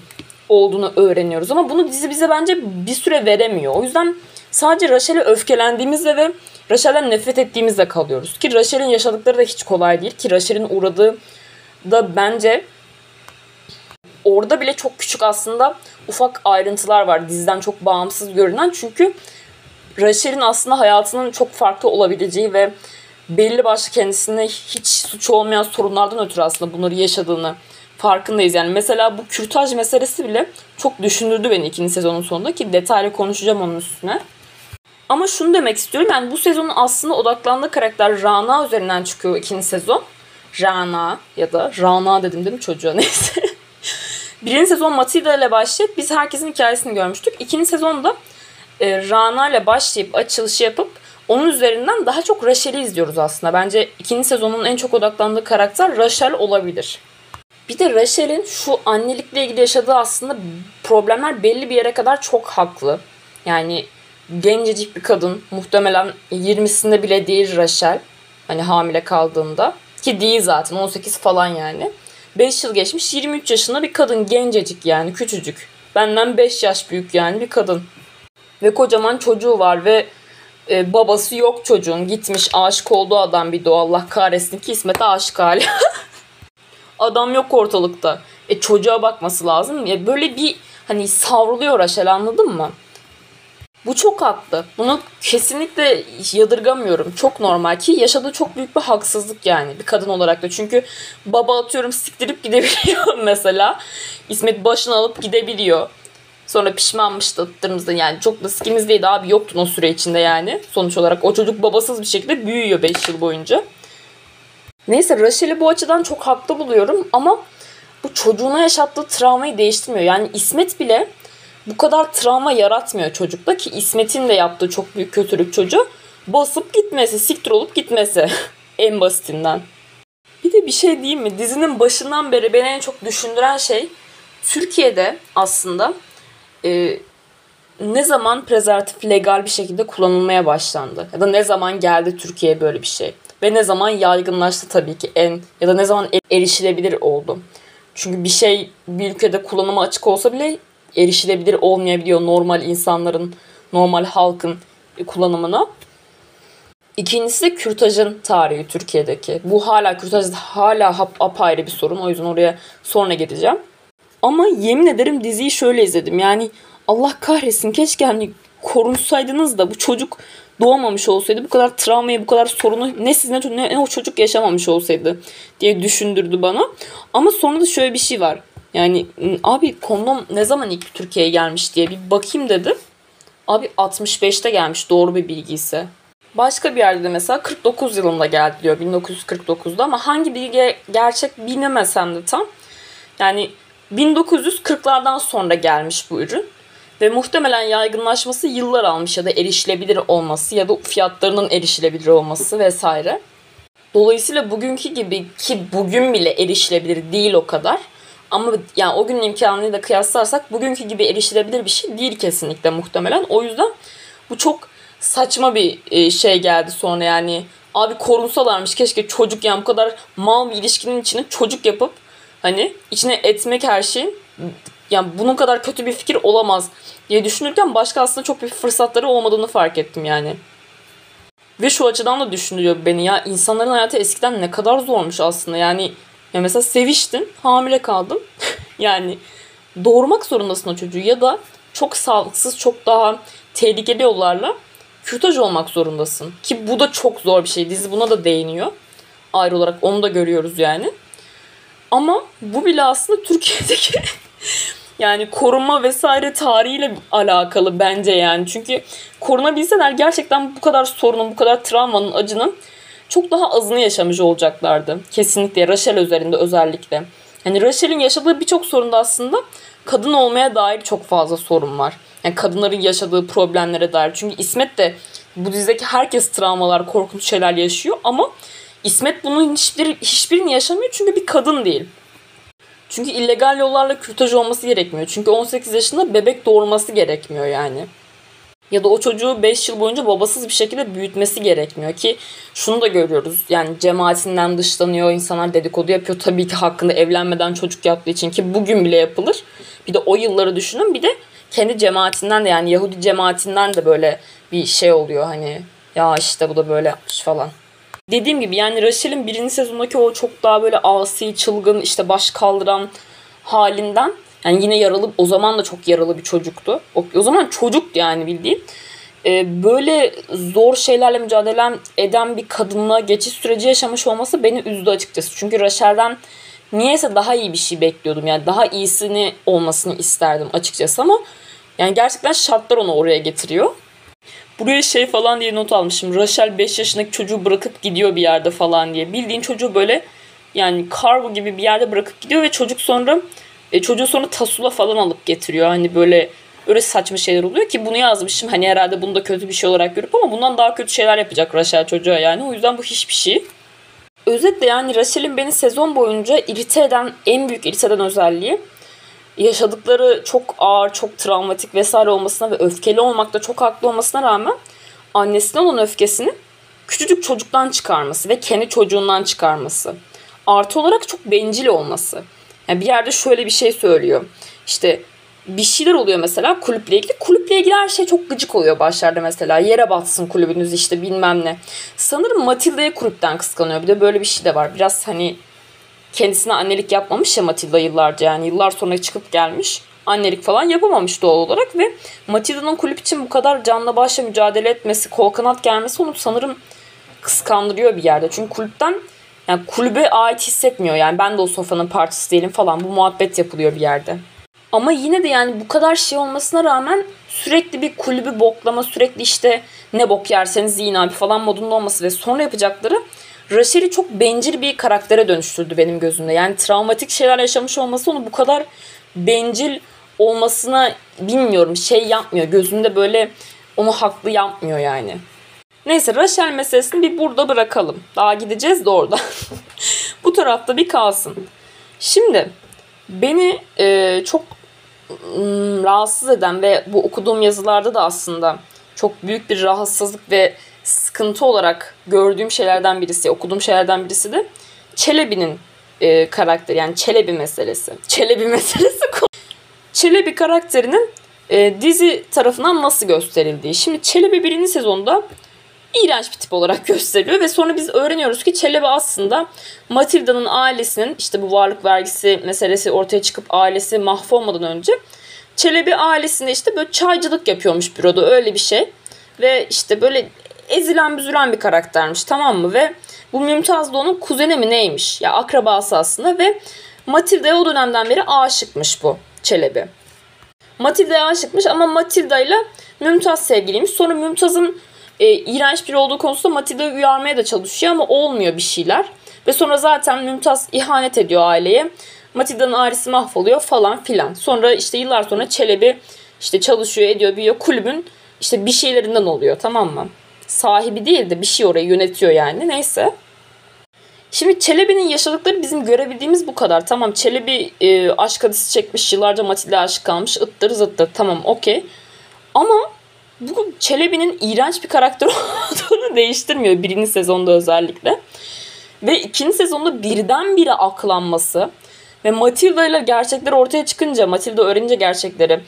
olduğunu öğreniyoruz. Ama bunu dizi bize bence bir süre veremiyor. O yüzden sadece Rachel'e öfkelendiğimizde ve Rachel'den nefret ettiğimizde kalıyoruz. Ki Rachel'in yaşadıkları da hiç kolay değil. Ki Rachel'in uğradığı da bence orada bile çok küçük aslında ufak ayrıntılar var diziden çok bağımsız görünen. Çünkü Rachel'in aslında hayatının çok farklı olabileceği ve belli başlı kendisine hiç suç olmayan sorunlardan ötürü aslında bunları yaşadığını farkındayız. Yani mesela bu kürtaj meselesi bile çok düşündürdü beni ikinci sezonun sonunda ki detaylı konuşacağım onun üstüne. Ama şunu demek istiyorum yani bu sezonun aslında odaklandığı karakter Rana üzerinden çıkıyor ikinci sezon. Rana ya da Rana dedim değil mi çocuğa [laughs] neyse. Birinci sezon Matilda ile başlayıp biz herkesin hikayesini görmüştük. İkinci sezonda e, Rana ile başlayıp açılışı yapıp onun üzerinden daha çok Rachel'i izliyoruz aslında. Bence ikinci sezonun en çok odaklandığı karakter Rachel olabilir. Bir de Rachel'in şu annelikle ilgili yaşadığı aslında problemler belli bir yere kadar çok haklı. Yani gencecik bir kadın muhtemelen 20'sinde bile değil Rachel. Hani hamile kaldığında. Ki değil zaten 18 falan yani. 5 yıl geçmiş 23 yaşında bir kadın gencecik yani küçücük. Benden 5 yaş büyük yani bir kadın. Ve kocaman çocuğu var ve e, babası yok çocuğun. Gitmiş aşık olduğu adam bir de Allah kahretsin ki aşık hali. [laughs] adam yok ortalıkta. E çocuğa bakması lazım. Ya böyle bir hani savruluyor Raşel anladın mı? Bu çok haklı. Bunu kesinlikle yadırgamıyorum. Çok normal ki yaşadığı çok büyük bir haksızlık yani bir kadın olarak da. Çünkü baba atıyorum siktirip gidebiliyor [laughs] mesela. İsmet başını alıp gidebiliyor. Sonra pişmanmış tattığımızda yani çok da sikimizdeydi abi yoktun o süre içinde yani. Sonuç olarak o çocuk babasız bir şekilde büyüyor 5 yıl boyunca. Neyse Rachel'i bu açıdan çok haklı buluyorum ama bu çocuğuna yaşattığı travmayı değiştirmiyor. Yani İsmet bile bu kadar travma yaratmıyor çocukta ki İsmet'in de yaptığı çok büyük kötülük çocuğu basıp gitmesi, siktir olup gitmesi [laughs] en basitinden. Bir de bir şey diyeyim mi? Dizinin başından beri beni en çok düşündüren şey Türkiye'de aslında e, ne zaman prezervatif legal bir şekilde kullanılmaya başlandı? Ya da ne zaman geldi Türkiye'ye böyle bir şey? Ve ne zaman yaygınlaştı tabii ki en ya da ne zaman erişilebilir oldu? Çünkü bir şey bir ülkede kullanıma açık olsa bile erişilebilir olmayabiliyor normal insanların, normal halkın kullanımına. İkincisi kürtajın tarihi Türkiye'deki. Bu hala kürtaj hala apayrı bir sorun. O yüzden oraya sonra geleceğim. Ama yemin ederim diziyi şöyle izledim. Yani Allah kahretsin keşke hani korunsaydınız da bu çocuk doğmamış olsaydı bu kadar travmayı bu kadar sorunu ne siz ne, ne o çocuk yaşamamış olsaydı diye düşündürdü bana. Ama sonra da şöyle bir şey var. Yani abi kondom ne zaman ilk Türkiye'ye gelmiş diye bir bakayım dedim. Abi 65'te gelmiş doğru bir bilgi ise. Başka bir yerde de mesela 49 yılında geldi diyor 1949'da ama hangi bilgi gerçek bilemesem de tam. Yani 1940'lardan sonra gelmiş bu ürün. Ve muhtemelen yaygınlaşması yıllar almış ya da erişilebilir olması ya da fiyatlarının erişilebilir olması vesaire. Dolayısıyla bugünkü gibi ki bugün bile erişilebilir değil o kadar. Ama yani o günün imkanıyla kıyaslarsak bugünkü gibi erişilebilir bir şey değil kesinlikle muhtemelen. O yüzden bu çok saçma bir e, şey geldi sonra yani. Abi korunsalarmış keşke çocuk yani bu kadar mal bir ilişkinin içine çocuk yapıp hani içine etmek her şeyin yani bunun kadar kötü bir fikir olamaz diye düşünürken başka aslında çok bir fırsatları olmadığını fark ettim yani. Ve şu açıdan da düşünüyor beni ya insanların hayatı eskiden ne kadar zormuş aslında yani ya mesela seviştin hamile kaldın [laughs] yani doğurmak zorundasın o çocuğu ya da çok sağlıksız çok daha tehlikeli yollarla kürtaj olmak zorundasın. Ki bu da çok zor bir şey. Dizi buna da değiniyor. Ayrı olarak onu da görüyoruz yani. Ama bu bile aslında Türkiye'deki [laughs] yani koruma vesaire tarihiyle alakalı bence yani. Çünkü korunabilseler gerçekten bu kadar sorunun, bu kadar travmanın, acının çok daha azını yaşamış olacaklardı. Kesinlikle Rachel üzerinde özellikle. Yani Rachel'in yaşadığı birçok sorunda aslında kadın olmaya dair çok fazla sorun var. Yani kadınların yaşadığı problemlere dair. Çünkü İsmet de bu dizideki herkes travmalar, korkunç şeyler yaşıyor ama İsmet bunun hiçbir, hiçbirini yaşamıyor çünkü bir kadın değil. Çünkü illegal yollarla kürtaj olması gerekmiyor. Çünkü 18 yaşında bebek doğurması gerekmiyor yani. Ya da o çocuğu 5 yıl boyunca babasız bir şekilde büyütmesi gerekmiyor ki şunu da görüyoruz. Yani cemaatinden dışlanıyor, insanlar dedikodu yapıyor. Tabii ki hakkında evlenmeden çocuk yaptığı için ki bugün bile yapılır. Bir de o yılları düşünün. Bir de kendi cemaatinden de yani Yahudi cemaatinden de böyle bir şey oluyor hani ya işte bu da böyle yapmış falan. Dediğim gibi yani Rachel'in birinci sezondaki o çok daha böyle asi, çılgın, işte baş kaldıran halinden yani yine yaralı, o zaman da çok yaralı bir çocuktu. O, o zaman çocuk yani bildiğin. Ee, böyle zor şeylerle mücadele eden bir kadınla geçiş süreci yaşamış olması beni üzdü açıkçası. Çünkü Rachel'den niyeyse daha iyi bir şey bekliyordum. Yani daha iyisini olmasını isterdim açıkçası ama yani gerçekten şartlar onu oraya getiriyor. Buraya şey falan diye not almışım. Rachel 5 yaşındaki çocuğu bırakıp gidiyor bir yerde falan diye. Bildiğin çocuğu böyle yani kargo gibi bir yerde bırakıp gidiyor ve çocuk sonra E, çocuğu sonra tasula falan alıp getiriyor. Hani böyle öyle saçma şeyler oluyor ki bunu yazmışım. Hani herhalde bunu da kötü bir şey olarak görüp ama bundan daha kötü şeyler yapacak Rachel çocuğa yani. O yüzden bu hiçbir şey. Özetle yani Rachel'in beni sezon boyunca irite eden, en büyük irite eden özelliği yaşadıkları çok ağır, çok travmatik vesaire olmasına ve öfkeli olmakta çok haklı olmasına rağmen annesine olan öfkesini küçücük çocuktan çıkarması ve kendi çocuğundan çıkarması. Artı olarak çok bencil olması. Yani bir yerde şöyle bir şey söylüyor. İşte bir şeyler oluyor mesela kulüple ilgili. Kulüple ilgili her şey çok gıcık oluyor başlarda mesela. Yere batsın kulübünüz işte bilmem ne. Sanırım Matilda'yı kulüpten kıskanıyor. Bir de böyle bir şey de var. Biraz hani kendisine annelik yapmamış ya Matilda yıllarca yani yıllar sonra çıkıp gelmiş. Annelik falan yapamamış doğal olarak ve Matilda'nın kulüp için bu kadar canla başla mücadele etmesi, kol kanat gelmesi onu sanırım kıskandırıyor bir yerde. Çünkü kulüpten yani kulübe ait hissetmiyor. Yani ben de o sofranın partisi değilim falan. Bu muhabbet yapılıyor bir yerde. Ama yine de yani bu kadar şey olmasına rağmen sürekli bir kulübü boklama, sürekli işte ne bok yerseniz yiyin abi falan modunda olması ve sonra yapacakları Rachel'i çok bencil bir karaktere dönüştürdü benim gözümde. Yani travmatik şeyler yaşamış olması onu bu kadar bencil olmasına bilmiyorum şey yapmıyor. Gözünde böyle onu haklı yapmıyor yani. Neyse Rachel meselesini bir burada bırakalım. Daha gideceğiz de orada. [laughs] bu tarafta bir kalsın. Şimdi beni e, çok ım, rahatsız eden ve bu okuduğum yazılarda da aslında çok büyük bir rahatsızlık ve sıkıntı olarak gördüğüm şeylerden birisi, okuduğum şeylerden birisi de Çelebi'nin e, karakteri yani Çelebi meselesi. [laughs] Çelebi meselesi. Çelebi karakterinin e, dizi tarafından nasıl gösterildiği. Şimdi Çelebi birinci sezonda iğrenç bir tip olarak [laughs] gösteriliyor ve sonra biz öğreniyoruz ki Çelebi aslında Matilda'nın ailesinin işte bu varlık vergisi meselesi ortaya çıkıp ailesi mahvolmadan önce Çelebi ailesinde işte böyle çaycılık yapıyormuş büroda öyle bir şey. Ve işte böyle ezilen büzülen bir karaktermiş tamam mı? Ve bu Mümtaz da onun kuzeni mi neymiş? Ya akrabası aslında ve Matilda'ya o dönemden beri aşıkmış bu Çelebi. Matilda'ya aşıkmış ama Matilda ile Mümtaz sevgiliymiş. Sonra Mümtaz'ın e, iğrenç biri olduğu konusunda Matilda'yı uyarmaya da çalışıyor ama olmuyor bir şeyler. Ve sonra zaten Mümtaz ihanet ediyor aileye. Matilda'nın ailesi mahvoluyor falan filan. Sonra işte yıllar sonra Çelebi işte çalışıyor ediyor büyüyor kulübün işte bir şeylerinden oluyor tamam mı? Sahibi değil de bir şey orayı yönetiyor yani neyse. Şimdi Çelebi'nin yaşadıkları bizim görebildiğimiz bu kadar. Tamam Çelebi e, aşk hadisi çekmiş yıllarca Matilda aşık kalmış ıttır zıttır tamam okey. Ama bu Çelebi'nin iğrenç bir karakter [laughs] olduğunu değiştirmiyor birinci sezonda özellikle. Ve ikinci sezonda birdenbire aklanması ve Matilda ile gerçekler ortaya çıkınca, Matilda öğrenince gerçekleri,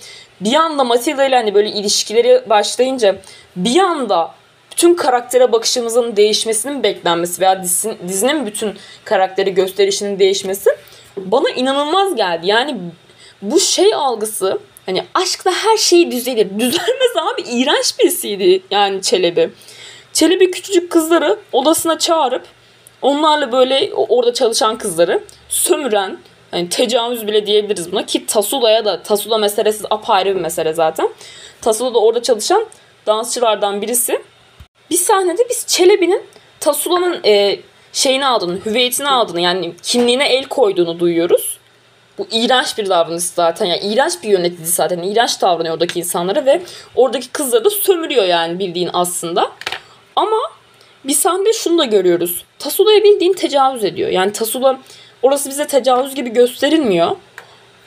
bir anda Matilda ile hani böyle ilişkileri başlayınca bir anda bütün karaktere bakışımızın değişmesinin beklenmesi veya dizinin, dizinin bütün karakteri gösterişinin değişmesi bana inanılmaz geldi. Yani bu şey algısı hani aşkla her şey düzelir. Düzelmez abi iğrenç birisiydi yani Çelebi. Çelebi küçücük kızları odasına çağırıp onlarla böyle orada çalışan kızları sömüren hani tecavüz bile diyebiliriz buna ki Tasula'ya da Tasula meselesi apayrı bir mesele zaten. Tasula da orada çalışan dansçılardan birisi. Bir sahnede biz Çelebi'nin Tasula'nın e, şeyini aldığını, hüviyetini aldığını yani kimliğine el koyduğunu duyuyoruz. Bu iğrenç bir davranış zaten. Yani iğrenç bir yönetici zaten. İğrenç davranıyor oradaki insanlara ve oradaki kızları da sömürüyor yani bildiğin aslında. Ama bir sahnede şunu da görüyoruz. Tasula'ya bildiğin tecavüz ediyor. Yani Tasula orası bize tecavüz gibi gösterilmiyor.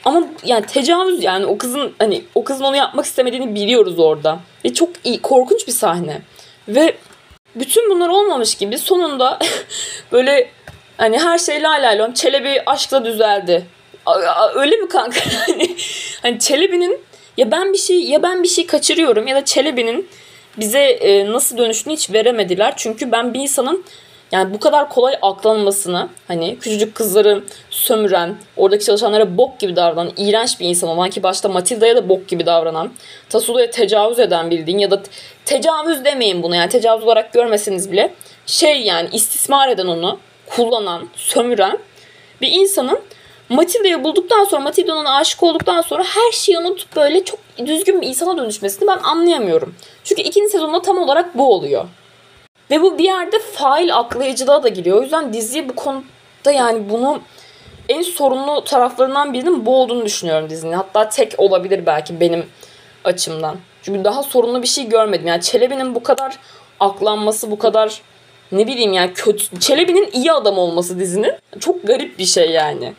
Ama yani tecavüz yani o kızın hani o kızın onu yapmak istemediğini biliyoruz orada. Ve çok iyi korkunç bir sahne. Ve bütün bunlar olmamış gibi sonunda [laughs] böyle hani her şey la la lom Çelebi aşkla düzeldi. Öyle mi kanka? [laughs] hani, hani Çelebi'nin ya ben bir şey ya ben bir şey kaçırıyorum ya da Çelebi'nin bize e, nasıl dönüşünü hiç veremediler. Çünkü ben bir insanın yani bu kadar kolay aklanmasını hani küçücük kızları sömüren, oradaki çalışanlara bok gibi davranan, iğrenç bir insan olan ki başta Matilda'ya da bok gibi davranan, Tasula'ya tecavüz eden bildiğin ya da tecavüz demeyin bunu yani tecavüz olarak görmeseniz bile şey yani istismar eden onu, kullanan, sömüren bir insanın Matilda'yı bulduktan sonra, Matilda'nın aşık olduktan sonra her şeyi unutup böyle çok düzgün bir insana dönüşmesini ben anlayamıyorum. Çünkü ikinci sezonda tam olarak bu oluyor. Ve bu bir yerde fail aklayıcılığa da giriyor. O yüzden diziye bu konuda yani bunu en sorunlu taraflarından birinin bu olduğunu düşünüyorum dizinin. Hatta tek olabilir belki benim açımdan. Çünkü daha sorunlu bir şey görmedim. Yani Çelebi'nin bu kadar aklanması, bu kadar ne bileyim yani kötü Çelebi'nin iyi adam olması dizinin çok garip bir şey yani.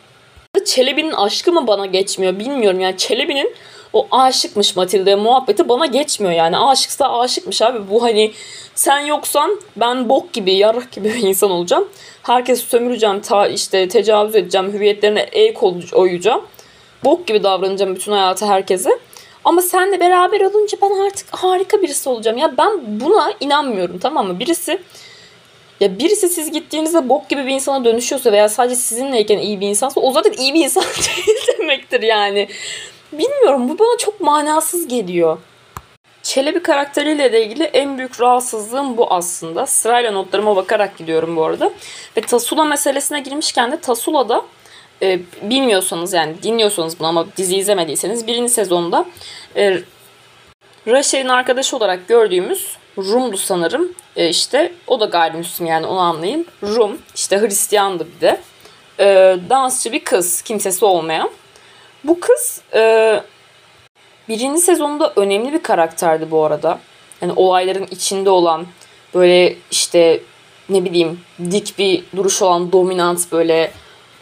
Çelebi'nin aşkı mı bana geçmiyor bilmiyorum yani Çelebi'nin o aşıkmış Matilda'ya muhabbeti bana geçmiyor yani. Aşıksa aşıkmış abi. Bu hani sen yoksan ben bok gibi, yarrak gibi bir insan olacağım. Herkes sömüreceğim, ta işte tecavüz edeceğim, hüviyetlerine el koyacağım. Bok gibi davranacağım bütün hayatı herkese. Ama senle beraber olunca ben artık harika birisi olacağım. Ya ben buna inanmıyorum tamam mı? Birisi ya birisi siz gittiğinizde bok gibi bir insana dönüşüyorsa veya sadece sizinleyken iyi bir insansa o zaten iyi bir insan [laughs] değil demektir yani. Bilmiyorum bu bana çok manasız geliyor. Çelebi karakteriyle de ilgili en büyük rahatsızlığım bu aslında. Sırayla notlarıma bakarak gidiyorum bu arada. Ve Tasula meselesine girmişken de Tasula'da e, bilmiyorsanız yani dinliyorsanız bunu ama dizi izlemediyseniz birinci sezonda e, Rachel'in arkadaşı olarak gördüğümüz Rum'du sanırım. E, işte o da gayrimüslim yani onu anlayın. Rum işte Hristiyandı bir de. E, dansçı bir kız kimsesi olmayan. Bu kız e, birinci sezonda önemli bir karakterdi bu arada. Yani olayların içinde olan böyle işte ne bileyim dik bir duruş olan dominant böyle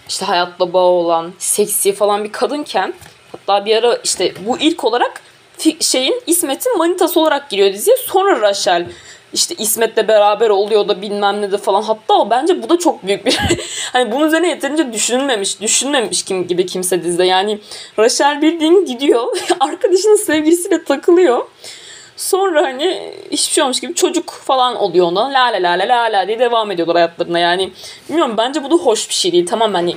işte hayatla bağı olan seksi falan bir kadınken hatta bir ara işte bu ilk olarak şeyin İsmet'in manitası olarak giriyor diziye. Sonra Rachel işte İsmet'le beraber oluyor da bilmem ne de falan. Hatta o bence bu da çok büyük bir [laughs] hani bunun üzerine yeterince düşünülmemiş, düşünmemiş kim gibi kimse dizide. Yani Rachel bildiğin gidiyor. [laughs] arkadaşının sevgilisiyle takılıyor. Sonra hani hiçbir şey olmuş gibi çocuk falan oluyor ona. La la la la la la diye devam ediyorlar hayatlarına. Yani bilmiyorum bence bu da hoş bir şey değil. Tamam hani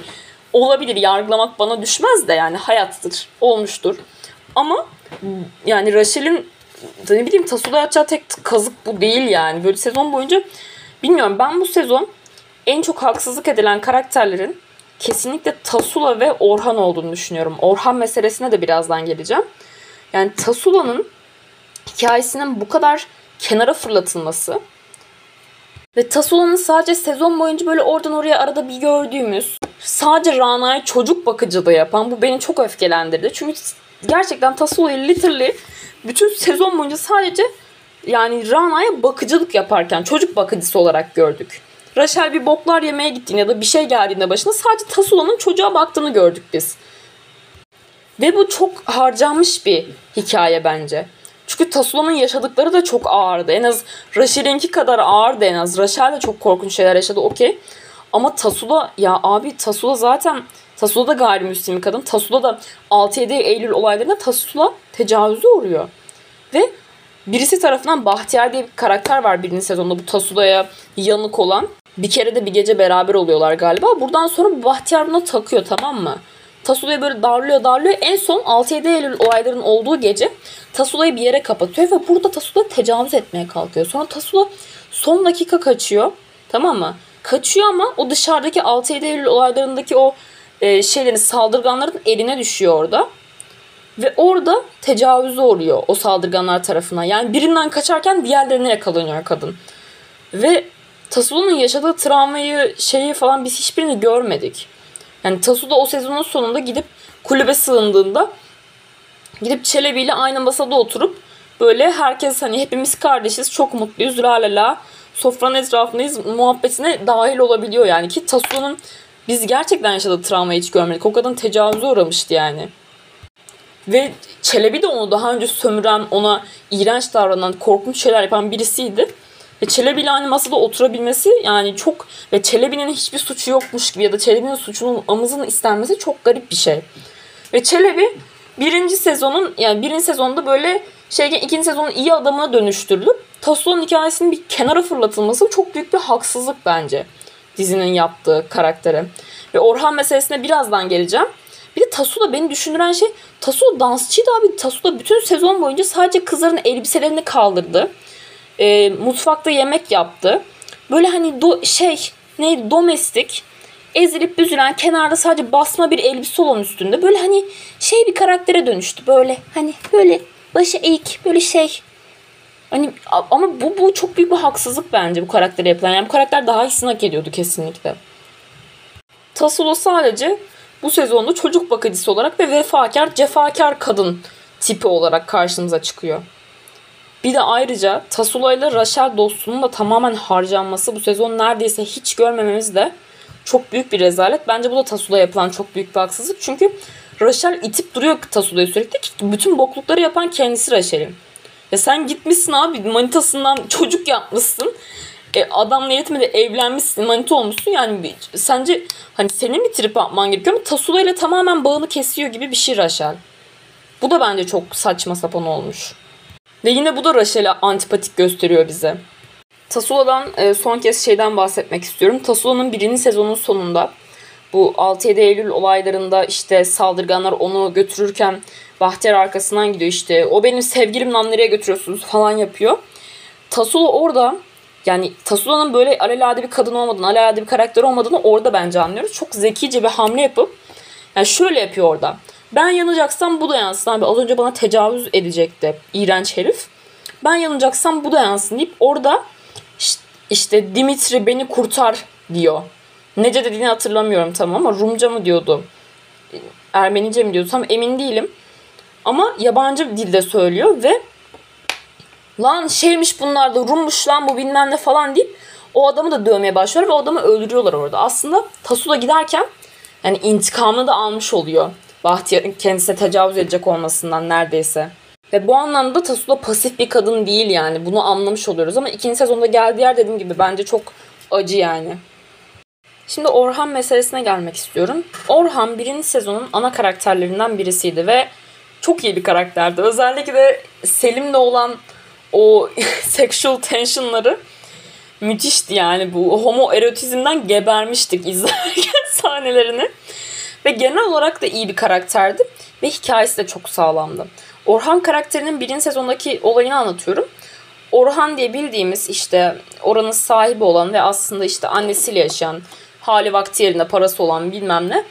olabilir yargılamak bana düşmez de yani hayattır. Olmuştur. Ama yani Rachel'in ne bileyim Tasula'ya atacağı tek kazık bu değil yani. Böyle sezon boyunca bilmiyorum ben bu sezon en çok haksızlık edilen karakterlerin kesinlikle Tasula ve Orhan olduğunu düşünüyorum. Orhan meselesine de birazdan geleceğim. Yani Tasula'nın hikayesinin bu kadar kenara fırlatılması ve Tasula'nın sadece sezon boyunca böyle oradan oraya arada bir gördüğümüz sadece Rana'ya çocuk bakıcılığı yapan bu beni çok öfkelendirdi. Çünkü gerçekten Tasula'yı literally bütün sezon boyunca sadece yani Rana'ya bakıcılık yaparken çocuk bakıcısı olarak gördük. Rachel bir boklar yemeye gittiğinde ya da bir şey geldiğinde başına sadece Tasula'nın çocuğa baktığını gördük biz. Ve bu çok harcanmış bir hikaye bence. Çünkü Tasula'nın yaşadıkları da çok ağırdı. En az Rachel'inki kadar ağırdı en az. Rachel de çok korkunç şeyler yaşadı okey. Ama Tasula ya abi Tasula zaten Tasula da gayrimüslim kadın. Tasula da 6-7 Eylül olaylarında Tasula tecavüze uğruyor. Ve birisi tarafından Bahtiyar diye bir karakter var birinci sezonda bu Tasula'ya yanık olan. Bir kere de bir gece beraber oluyorlar galiba. Buradan sonra Bahtiyar buna takıyor tamam mı? Tasula'yı böyle darlıyor darlıyor. En son 6-7 Eylül olayların olduğu gece Tasula'yı bir yere kapatıyor ve burada Tasula tecavüz etmeye kalkıyor. Sonra Tasula son dakika kaçıyor. Tamam mı? Kaçıyor ama o dışarıdaki 6-7 Eylül olaylarındaki o e, şeylerin saldırganların eline düşüyor orada. Ve orada tecavüze uğruyor o saldırganlar tarafından. Yani birinden kaçarken diğerlerine yakalanıyor kadın. Ve Tasula'nın yaşadığı travmayı şeyi falan biz hiçbirini görmedik. Yani Tasula o sezonun sonunda gidip kulübe sığındığında gidip Çelebi ile aynı masada oturup böyle herkes hani hepimiz kardeşiz çok mutluyuz la la la sofranın etrafındayız muhabbetine dahil olabiliyor yani ki Tasula'nın biz gerçekten yaşadığı travmayı hiç görmedik. O kadın tecavüze uğramıştı yani. Ve Çelebi de onu daha önce sömüren, ona iğrenç davranan, korkunç şeyler yapan birisiydi. Ve Çelebi aynı masada oturabilmesi yani çok ve Çelebi'nin hiçbir suçu yokmuş gibi ya da Çelebi'nin suçunun amızın istenmesi çok garip bir şey. Ve Çelebi birinci sezonun yani birinci sezonda böyle şeyken ikinci sezonun iyi adamına dönüştürülüp Tasso'nun hikayesinin bir kenara fırlatılması çok büyük bir haksızlık bence dizinin yaptığı karaktere. Ve Orhan meselesine birazdan geleceğim. Bir de Tasula beni düşündüren şey Tasula dansçıydı abi. Tasula bütün sezon boyunca sadece kızların elbiselerini kaldırdı. E, mutfakta yemek yaptı. Böyle hani do, şey neydi domestik ezilip büzülen kenarda sadece basma bir elbise olan üstünde böyle hani şey bir karaktere dönüştü böyle hani böyle başı eğik böyle şey Hani ama bu, bu çok büyük bir haksızlık bence bu karaktere yapılan. Yani bu karakter daha iyisini hak ediyordu kesinlikle. Tasolo sadece bu sezonda çocuk bakıcısı olarak ve vefakar, cefakar kadın tipi olarak karşımıza çıkıyor. Bir de ayrıca Tasula ile Rachel dostluğunun da tamamen harcanması bu sezon neredeyse hiç görmememiz de çok büyük bir rezalet. Bence bu da Tasula yapılan çok büyük bir haksızlık. Çünkü Rachel itip duruyor Tasula'yı sürekli. Bütün boklukları yapan kendisi Rachel'in. Ya sen gitmişsin abi manitasından çocuk yapmışsın. E, adamla yetmedi evlenmişsin manita olmuşsun yani bir, sence hani senin bir trip atman gerekiyor ama Tasula ile tamamen bağını kesiyor gibi bir şey Rachel. Bu da bence çok saçma sapan olmuş. Ve yine bu da Rachel'i antipatik gösteriyor bize. Tasula'dan e, son kez şeyden bahsetmek istiyorum. Tasula'nın birinci sezonun sonunda bu 6-7 Eylül olaylarında işte saldırganlar onu götürürken Bahtiyar arkasından gidiyor işte. O benim sevgilim lan nereye götürüyorsunuz falan yapıyor. Tasula orada yani Tasula'nın böyle alelade bir kadın olmadığını, alelade bir karakter olmadığını orada bence anlıyoruz. Çok zekice bir hamle yapıp yani şöyle yapıyor orada. Ben yanacaksam bu da yansın abi. Az önce bana tecavüz edecekti iğrenç herif. Ben yanacaksam bu da yansın deyip orada işte Dimitri beni kurtar diyor. Nece dediğini hatırlamıyorum tamam ama Rumca mı diyordu? Ermenice mi diyordu tam emin değilim. Ama yabancı dilde söylüyor ve lan şeymiş bunlar da Rummuş lan bu bilmem ne falan deyip o adamı da dövmeye başlıyor ve o adamı öldürüyorlar orada. Aslında Tasula giderken yani intikamını da almış oluyor. Bahtiyar'ın kendisine tecavüz edecek olmasından neredeyse. Ve bu anlamda Tasula pasif bir kadın değil yani. Bunu anlamış oluyoruz ama ikinci sezonda geldiği yer dediğim gibi bence çok acı yani. Şimdi Orhan meselesine gelmek istiyorum. Orhan birinci sezonun ana karakterlerinden birisiydi ve çok iyi bir karakterdi. Özellikle de Selim'le olan o [laughs] sexual tensionları müthişti yani bu homo erotizmden gebermiştik izlerken [laughs] sahnelerini. Ve genel olarak da iyi bir karakterdi ve hikayesi de çok sağlamdı. Orhan karakterinin birinci sezondaki olayını anlatıyorum. Orhan diye bildiğimiz işte oranın sahibi olan ve aslında işte annesiyle yaşayan, hali vakti yerinde parası olan bilmem ne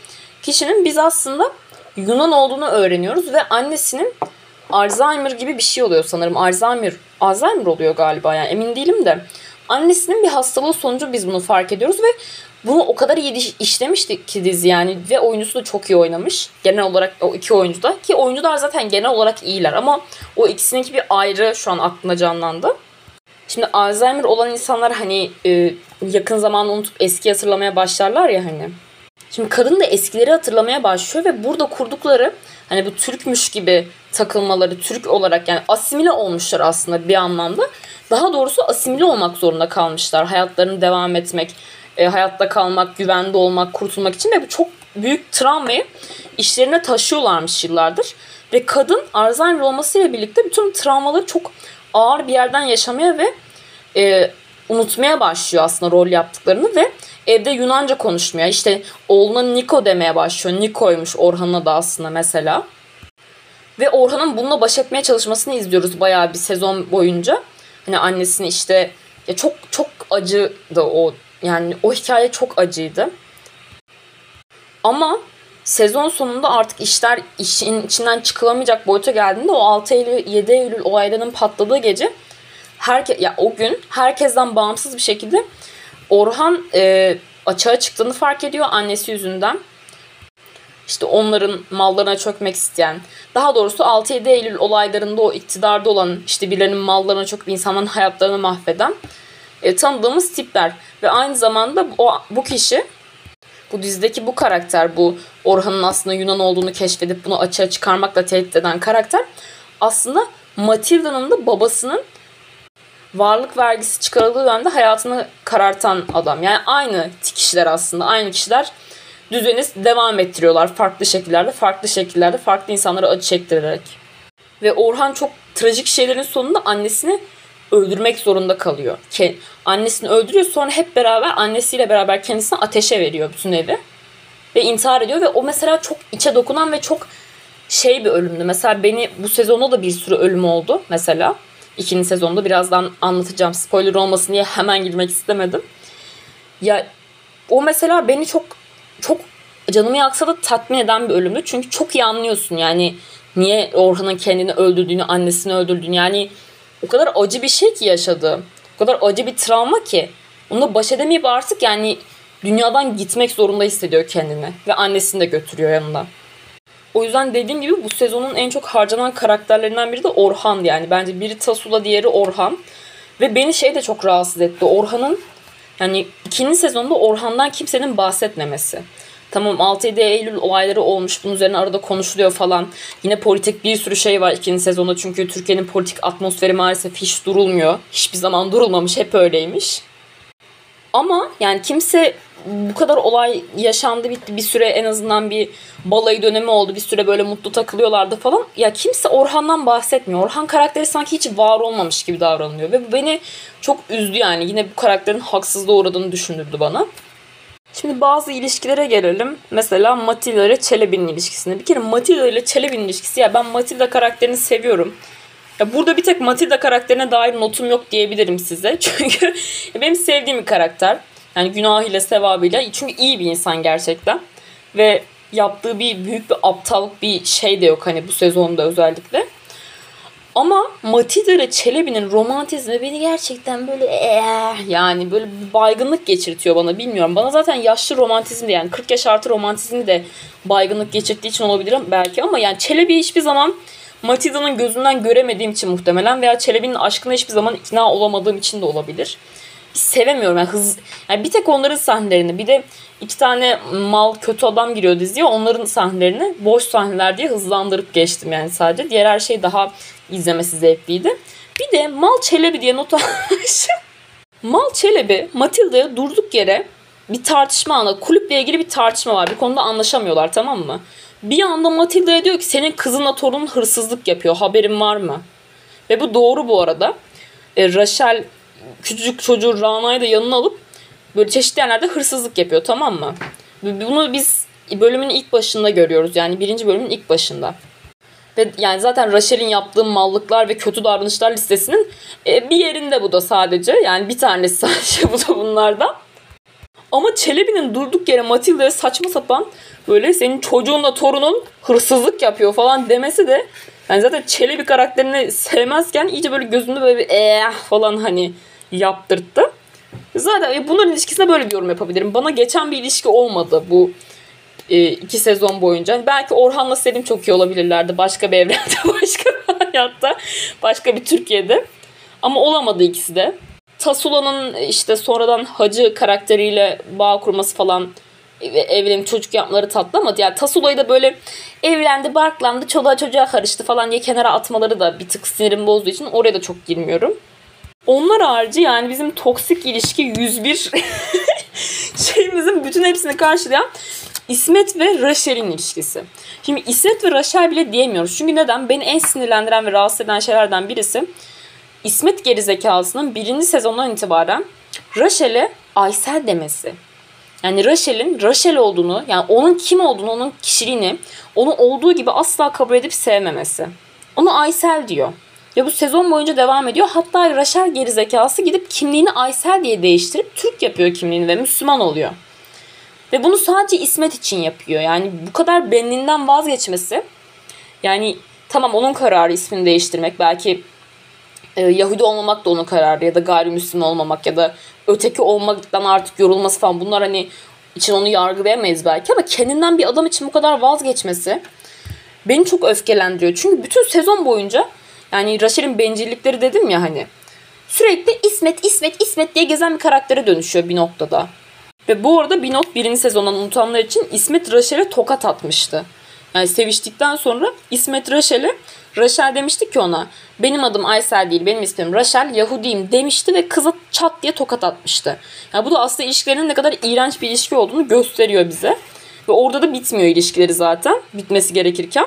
kişinin biz aslında Yunan olduğunu öğreniyoruz ve annesinin Alzheimer gibi bir şey oluyor sanırım. Alzheimer, Alzheimer oluyor galiba yani emin değilim de. Annesinin bir hastalığı sonucu biz bunu fark ediyoruz ve bunu o kadar iyi işlemişti ki dizi yani ve oyuncusu da çok iyi oynamış. Genel olarak o iki oyuncu da ki oyuncular zaten genel olarak iyiler ama o ikisininki bir ayrı şu an aklımda canlandı. Şimdi Alzheimer olan insanlar hani e, yakın zamanı unutup eski hatırlamaya başlarlar ya hani. Şimdi kadın da eskileri hatırlamaya başlıyor ve burada kurdukları hani bu Türkmüş gibi takılmaları Türk olarak yani asimile olmuşlar aslında bir anlamda. Daha doğrusu asimile olmak zorunda kalmışlar. Hayatlarını devam etmek, e, hayatta kalmak, güvende olmak, kurtulmak için ve bu çok büyük travmayı işlerine taşıyorlarmış yıllardır. Ve kadın Alzheimer olmasıyla birlikte bütün travmaları çok ağır bir yerden yaşamaya ve e, unutmaya başlıyor aslında rol yaptıklarını ve evde Yunanca konuşmaya işte oğluna Niko demeye başlıyor. Niko'ymuş Orhan'a da aslında mesela. Ve Orhan'ın bununla baş etmeye çalışmasını izliyoruz bayağı bir sezon boyunca. Hani annesini işte ya çok çok acıdı o yani o hikaye çok acıydı. Ama sezon sonunda artık işler işin içinden çıkılamayacak boyuta geldiğinde o 6 Eylül 7 Eylül olaylarının patladığı gece herke ya o gün herkesten bağımsız bir şekilde Orhan e, açığa çıktığını fark ediyor annesi yüzünden. İşte onların mallarına çökmek isteyen, daha doğrusu 6-7 Eylül olaylarında o iktidarda olan işte birilerinin mallarına çöküp insanların hayatlarını mahveden e, tanıdığımız tipler. Ve aynı zamanda o, bu kişi bu dizideki bu karakter bu Orhan'ın aslında Yunan olduğunu keşfedip bunu açığa çıkarmakla tehdit eden karakter aslında Matilda'nın da babasının varlık vergisi çıkarıldığı dönemde hayatını karartan adam. Yani aynı kişiler aslında. Aynı kişiler düzeni devam ettiriyorlar farklı şekillerde, farklı şekillerde, farklı insanlara acı çektirerek. Ve Orhan çok trajik şeylerin sonunda annesini öldürmek zorunda kalıyor. Annesini öldürüyor sonra hep beraber annesiyle beraber kendisine ateşe veriyor bütün evi. Ve intihar ediyor ve o mesela çok içe dokunan ve çok şey bir ölümdü. Mesela beni bu sezonda da bir sürü ölüm oldu mesela. İkinci sezonda birazdan anlatacağım. Spoiler olmasın diye hemen girmek istemedim. Ya o mesela beni çok çok canımı yaksa da tatmin eden bir ölümdü. Çünkü çok iyi anlıyorsun yani niye Orhan'ın kendini öldürdüğünü, annesini öldürdüğünü. Yani o kadar acı bir şey ki yaşadı. O kadar acı bir travma ki. Onunla baş edemeyip artık yani dünyadan gitmek zorunda hissediyor kendini. Ve annesini de götürüyor yanında. O yüzden dediğim gibi bu sezonun en çok harcanan karakterlerinden biri de Orhan yani. Bence biri Tasula diğeri Orhan. Ve beni şey de çok rahatsız etti. Orhan'ın yani ikinci sezonda Orhan'dan kimsenin bahsetmemesi. Tamam 6-7 Eylül olayları olmuş. Bunun üzerine arada konuşuluyor falan. Yine politik bir sürü şey var ikinci sezonda. Çünkü Türkiye'nin politik atmosferi maalesef hiç durulmuyor. Hiçbir zaman durulmamış. Hep öyleymiş. Ama yani kimse bu kadar olay yaşandı bitti bir süre en azından bir balayı dönemi oldu bir süre böyle mutlu takılıyorlardı falan. Ya kimse Orhan'dan bahsetmiyor. Orhan karakteri sanki hiç var olmamış gibi davranılıyor ve bu beni çok üzdü yani. Yine bu karakterin haksızlığa uğradığını düşündürdü bana. Şimdi bazı ilişkilere gelelim. Mesela Matilda ile Çelebi'nin ilişkisine. Bir kere Matilda ile Çelebi'nin ilişkisi ya ben Matilda karakterini seviyorum. Ya burada bir tek Matilda karakterine dair notum yok diyebilirim size. [laughs] Çünkü benim sevdiğim bir karakter. Yani günahıyla, sevabıyla. Çünkü iyi bir insan gerçekten. Ve yaptığı bir büyük bir aptallık bir şey de yok hani bu sezonda özellikle. Ama Matilda ile Çelebi'nin romantizmi beni gerçekten böyle ee, yani böyle baygınlık geçirtiyor bana bilmiyorum. Bana zaten yaşlı romantizm de yani 40 yaş artı romantizmi de baygınlık geçirdiği için olabilir belki ama yani Çelebi hiçbir zaman Matilda'nın gözünden göremediğim için muhtemelen veya Çelebi'nin aşkına hiçbir zaman ikna olamadığım için de olabilir. Sevemiyorum yani hız yani bir tek onların sahnelerini bir de iki tane mal kötü adam giriyor diziye onların sahnelerini boş sahneler diye hızlandırıp geçtim yani sadece. Diğer her şey daha izlemesi zevkliydi. Bir de Mal Çelebi diye not [laughs] almışım. Mal Çelebi Matilda'ya durduk yere bir tartışma anı, kulüple ilgili bir tartışma var. Bir konuda anlaşamıyorlar tamam mı? Bir anda Matilda'ya diyor ki senin kızınla torunun hırsızlık yapıyor haberin var mı? Ve bu doğru bu arada. E, Rachel küçücük çocuğu Rana'yı da yanına alıp böyle çeşitli yerlerde hırsızlık yapıyor tamam mı? Bunu biz bölümün ilk başında görüyoruz. Yani birinci bölümün ilk başında. Ve yani zaten Rachel'in yaptığı mallıklar ve kötü davranışlar listesinin e, bir yerinde bu da sadece. Yani bir tanesi [laughs] sadece bu da bunlardan. Ama Çelebi'nin durduk yere Matilda'ya saçma sapan böyle senin çocuğunla torunun hırsızlık yapıyor falan demesi de yani zaten Çelebi karakterini sevmezken iyice böyle gözünde böyle bir eee falan hani yaptırttı. Zaten e, bunların ilişkisine böyle bir yorum yapabilirim. Bana geçen bir ilişki olmadı bu e, iki sezon boyunca. Hani belki Orhan'la Selim çok iyi olabilirlerdi. Başka bir evrende, [laughs] başka bir hayatta, başka bir Türkiye'de. Ama olamadı ikisi de. Tasula'nın işte sonradan Hacı karakteriyle bağ kurması falan ve evlenip çocuk yapmaları tatlı yani Tasula'yı da böyle evlendi, barklandı, çoluğa çocuğa karıştı falan diye kenara atmaları da bir tık sinirim bozduğu için oraya da çok girmiyorum. Onlar harici yani bizim toksik ilişki 101 [laughs] şeyimizin bütün hepsini karşılayan İsmet ve Rachel'in ilişkisi. Şimdi İsmet ve Rachel bile diyemiyoruz. Çünkü neden? Beni en sinirlendiren ve rahatsız eden şeylerden birisi İsmet gerizekalısının birinci sezondan itibaren Rachel'e Aysel demesi. Yani Rachel'in Rachel olduğunu, yani onun kim olduğunu, onun kişiliğini, onu olduğu gibi asla kabul edip sevmemesi. Onu Aysel diyor. Ve bu sezon boyunca devam ediyor. Hatta Rachel gerizekası gidip kimliğini Aysel diye değiştirip Türk yapıyor kimliğini ve Müslüman oluyor. Ve bunu sadece İsmet için yapıyor. Yani bu kadar benliğinden vazgeçmesi. Yani tamam onun kararı ismini değiştirmek. Belki e, Yahudi olmamak da onun kararı ya da gayrimüslim olmamak ya da öteki olmaktan artık yorulması falan bunlar hani için onu yargılayamayız belki ama kendinden bir adam için bu kadar vazgeçmesi beni çok öfkelendiriyor. Çünkü bütün sezon boyunca yani Rachel'in bencillikleri dedim ya hani sürekli İsmet İsmet İsmet diye gezen bir karaktere dönüşüyor bir noktada. Ve bu arada bir not birinci sezondan unutanlar için İsmet Rachel'e tokat atmıştı. Yani seviştikten sonra İsmet Rachel'e Rachel demişti ki ona benim adım Aysel değil benim ismim Rachel Yahudiyim demişti ve kıza çat diye tokat atmıştı. Yani bu da aslında ilişkilerinin ne kadar iğrenç bir ilişki olduğunu gösteriyor bize. Ve orada da bitmiyor ilişkileri zaten bitmesi gerekirken.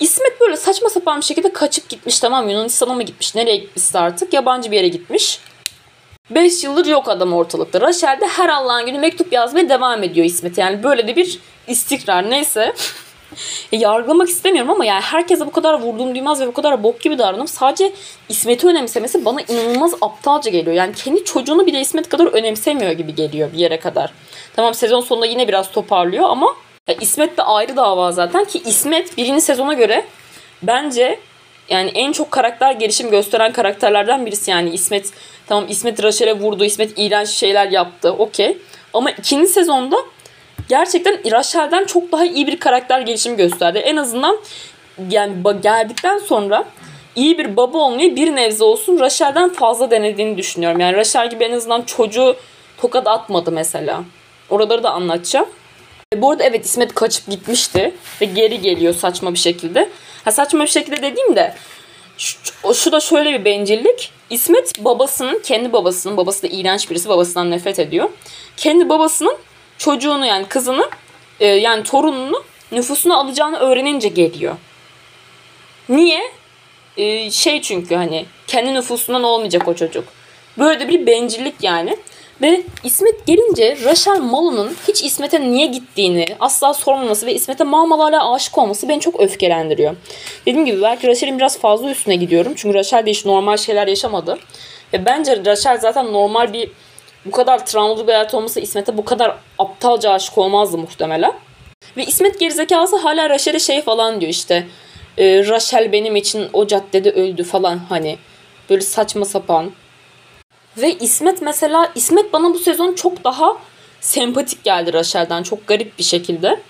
İsmet böyle saçma sapan bir şekilde kaçıp gitmiş tamam Yunanistan'a mı gitmiş nereye gitmişse artık yabancı bir yere gitmiş. 5 yıldır yok adam ortalıkta. Rachel de her Allah'ın günü mektup yazmaya devam ediyor İsmet. Yani böyle de bir istikrar. Neyse. [laughs] E, yargılamak istemiyorum ama yani herkese bu kadar vurduğum duymaz ve bu kadar bok gibi davranıp sadece İsmet'i önemsemesi bana inanılmaz aptalca geliyor. Yani kendi çocuğunu bile İsmet kadar önemsemiyor gibi geliyor bir yere kadar. Tamam sezon sonunda yine biraz toparlıyor ama ya İsmet de ayrı dava zaten ki İsmet birinci sezona göre bence yani en çok karakter gelişim gösteren karakterlerden birisi yani İsmet tamam İsmet Raşel'e vurdu. İsmet iğrenç şeyler yaptı. Okey. Ama ikinci sezonda gerçekten Raşel'den çok daha iyi bir karakter gelişimi gösterdi. En azından yani geldikten sonra iyi bir baba olmayı bir nevze olsun Raşel'den fazla denediğini düşünüyorum. Yani Raşel gibi en azından çocuğu tokat atmadı mesela. Oraları da anlatacağım. Bu arada evet İsmet kaçıp gitmişti ve geri geliyor saçma bir şekilde. Ha saçma bir şekilde dediğimde şu, şu da şöyle bir bencillik. İsmet babasının, kendi babasının, babası da iğrenç birisi, babasından nefret ediyor. Kendi babasının çocuğunu yani kızını, e, yani torununu nüfusuna alacağını öğrenince geliyor. Niye? E, şey çünkü hani kendi nüfusundan olmayacak o çocuk. Böyle de bir bencillik yani. Ve İsmet gelince Rachel Malu'nun hiç İsmet'e niye gittiğini asla sormaması ve İsmet'e mal mal hala aşık olması beni çok öfkelendiriyor. Dediğim gibi belki Rachel'in biraz fazla üstüne gidiyorum. Çünkü Rachel de hiç normal şeyler yaşamadı. Ve bence Rachel zaten normal bir bu kadar travmalı bir hayat olmasa İsmet'e bu kadar aptalca aşık olmazdı muhtemelen. Ve İsmet gerizekası hala Rachel'e şey falan diyor işte. E, Rachel benim için o caddede öldü falan hani. Böyle saçma sapan. Ve İsmet mesela İsmet bana bu sezon çok daha sempatik geldi Rachel'den çok garip bir şekilde.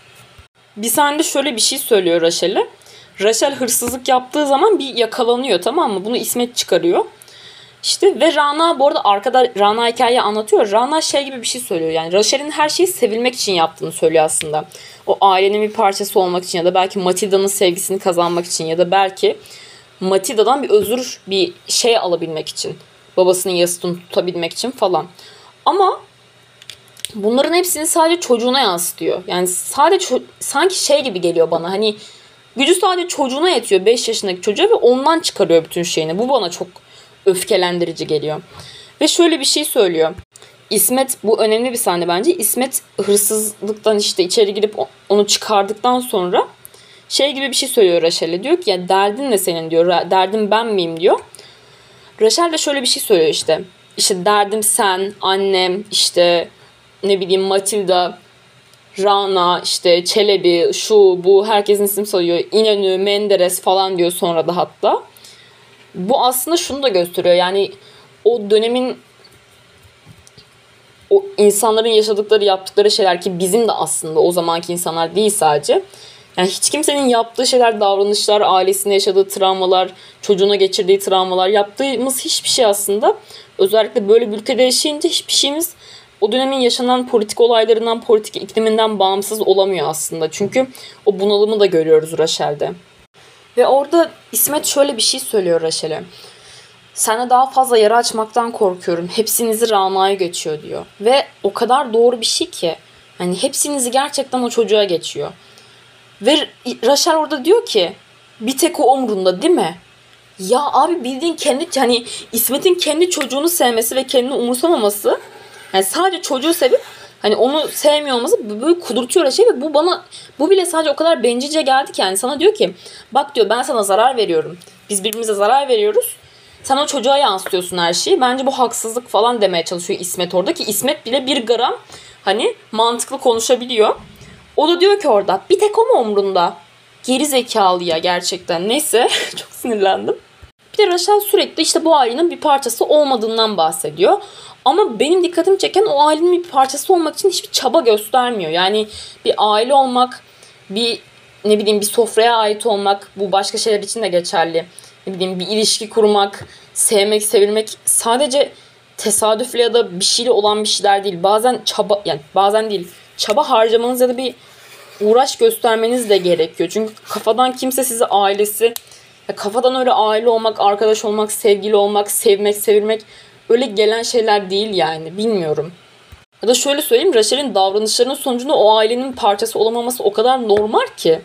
Bir sahnede şöyle bir şey söylüyor Rachel'e. Rachel hırsızlık yaptığı zaman bir yakalanıyor tamam mı? Bunu İsmet çıkarıyor. İşte ve Rana bu arada arkada Rana hikayeyi anlatıyor. Rana şey gibi bir şey söylüyor. Yani Rachel'in her şeyi sevilmek için yaptığını söylüyor aslında. O ailenin bir parçası olmak için ya da belki Matilda'nın sevgisini kazanmak için ya da belki Matilda'dan bir özür bir şey alabilmek için babasının yasını tutabilmek için falan. Ama bunların hepsini sadece çocuğuna yansıtıyor. Yani sadece sanki şey gibi geliyor bana hani gücü sadece çocuğuna yetiyor 5 yaşındaki çocuğa ve ondan çıkarıyor bütün şeyini. Bu bana çok öfkelendirici geliyor. Ve şöyle bir şey söylüyor. İsmet bu önemli bir sahne bence. İsmet hırsızlıktan işte içeri girip onu çıkardıktan sonra şey gibi bir şey söylüyor Raşel'e. Diyor ki ya derdin ne senin diyor. Derdin ben miyim diyor. Rachel de şöyle bir şey söylüyor işte. İşte derdim sen, annem, işte ne bileyim Matilda, Rana, işte Çelebi, şu bu herkesin isim sayıyor. İnönü, Menderes falan diyor sonra da hatta. Bu aslında şunu da gösteriyor. Yani o dönemin o insanların yaşadıkları, yaptıkları şeyler ki bizim de aslında o zamanki insanlar değil sadece yani hiç kimsenin yaptığı şeyler, davranışlar, ailesinde yaşadığı travmalar, çocuğuna geçirdiği travmalar, yaptığımız hiçbir şey aslında özellikle böyle bir ülkede yaşayınca hiçbir şeyimiz o dönemin yaşanan politik olaylarından, politik ikliminden bağımsız olamıyor aslında. Çünkü o bunalımı da görüyoruz Rachel'de. Ve orada İsmet şöyle bir şey söylüyor Rachel'e. Sana daha fazla yara açmaktan korkuyorum. Hepsinizi Rana'ya geçiyor diyor. Ve o kadar doğru bir şey ki. Hani hepsinizi gerçekten o çocuğa geçiyor. Ve Rachel orada diyor ki bir tek o umrunda değil mi? Ya abi bildiğin kendi hani İsmet'in kendi çocuğunu sevmesi ve kendini umursamaması yani sadece çocuğu sevip hani onu sevmiyor olması böyle kudurtuyor şey ve bu bana bu bile sadece o kadar bencilce geldi ki yani sana diyor ki bak diyor ben sana zarar veriyorum. Biz birbirimize zarar veriyoruz. Sen o çocuğa yansıtıyorsun her şeyi. Bence bu haksızlık falan demeye çalışıyor İsmet orada ki İsmet bile bir gram hani mantıklı konuşabiliyor. O da diyor ki orada bir tek o mu umrunda? Geri zekalı ya gerçekten. Neyse [laughs] çok sinirlendim. Bir de Rachel sürekli işte bu ailenin bir parçası olmadığından bahsediyor. Ama benim dikkatimi çeken o ailenin bir parçası olmak için hiçbir çaba göstermiyor. Yani bir aile olmak, bir ne bileyim bir sofraya ait olmak bu başka şeyler için de geçerli. Ne bileyim bir ilişki kurmak, sevmek, sevilmek sadece tesadüfle ya da bir şeyle olan bir şeyler değil. Bazen çaba yani bazen değil. Çaba harcamanız ya da bir uğraş göstermeniz de gerekiyor. Çünkü kafadan kimse sizi ailesi kafadan öyle aile olmak, arkadaş olmak, sevgili olmak, sevmek, sevilmek öyle gelen şeyler değil yani. Bilmiyorum. Ya da şöyle söyleyeyim Rachel'in davranışlarının sonucunda o ailenin parçası olamaması o kadar normal ki.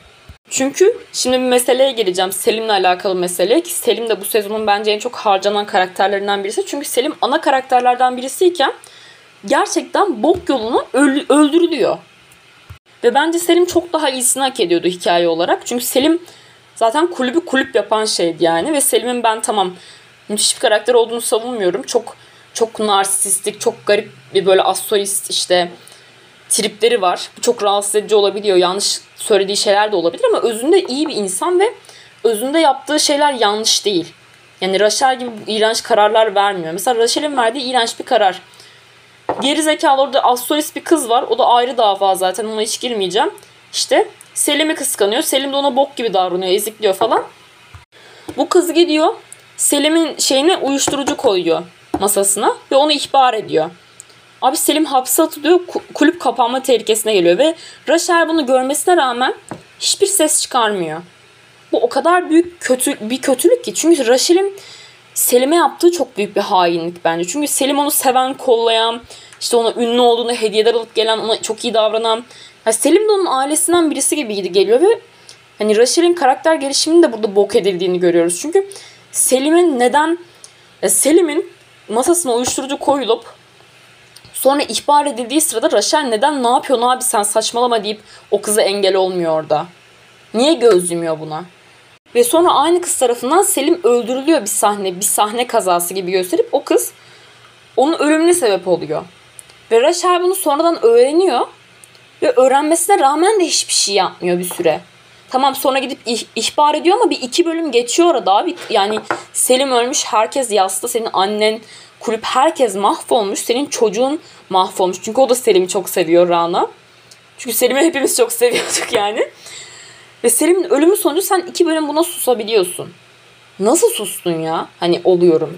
Çünkü şimdi bir meseleye geleceğim. Selim'le alakalı mesele ki Selim de bu sezonun bence en çok harcanan karakterlerinden birisi. Çünkü Selim ana karakterlerden birisiyken gerçekten bok yoluna öldürülüyor. Ve bence Selim çok daha iyisini hak ediyordu hikaye olarak. Çünkü Selim zaten kulübü kulüp yapan şeydi yani. Ve Selim'in ben tamam müthiş bir karakter olduğunu savunmuyorum. Çok çok narsistik, çok garip bir böyle astrolist işte tripleri var. Bu çok rahatsız edici olabiliyor. Yanlış söylediği şeyler de olabilir ama özünde iyi bir insan ve özünde yaptığı şeyler yanlış değil. Yani Rachel gibi iğrenç kararlar vermiyor. Mesela Rachel'in verdiği iğrenç bir karar. Geri zekalı orada astrolist bir kız var. O da ayrı dava zaten ona hiç girmeyeceğim. İşte Selim'i kıskanıyor. Selim de ona bok gibi davranıyor, ezikliyor falan. Bu kız gidiyor Selim'in şeyine uyuşturucu koyuyor masasına ve onu ihbar ediyor. Abi Selim hapse atılıyor. Kulüp kapanma tehlikesine geliyor ve Rachel bunu görmesine rağmen hiçbir ses çıkarmıyor. Bu o kadar büyük kötü bir kötülük ki. Çünkü Rachel'in Selim'e yaptığı çok büyük bir hainlik bence. Çünkü Selim onu seven, kollayan, işte ona ünlü olduğunu hediyeler alıp gelen, ona çok iyi davranan. Yani Selim de onun ailesinden birisi gibi geliyor ve hani Rachel'in karakter gelişiminin de burada bok edildiğini görüyoruz. Çünkü Selim'in neden Selim'in masasına uyuşturucu koyulup sonra ihbar edildiği sırada Rachel neden ne yapıyorsun abi sen saçmalama deyip o kıza engel olmuyor orada. Niye göz yumuyor buna? Ve sonra aynı kız tarafından Selim öldürülüyor bir sahne, bir sahne kazası gibi gösterip o kız onun ölümüne sebep oluyor. Ve Rachel bunu sonradan öğreniyor. Ve öğrenmesine rağmen de hiçbir şey yapmıyor bir süre. Tamam sonra gidip ih- ihbar ediyor ama bir iki bölüm geçiyor orada abi. Yani Selim ölmüş, herkes yasta, senin annen, kulüp herkes mahvolmuş. Senin çocuğun mahvolmuş. Çünkü o da Selim'i çok seviyor Rana. Çünkü Selim'i hepimiz çok seviyorduk yani. Ve Selim'in ölümü sonucu sen iki bölüm buna susabiliyorsun. Nasıl sustun ya? Hani oluyorum.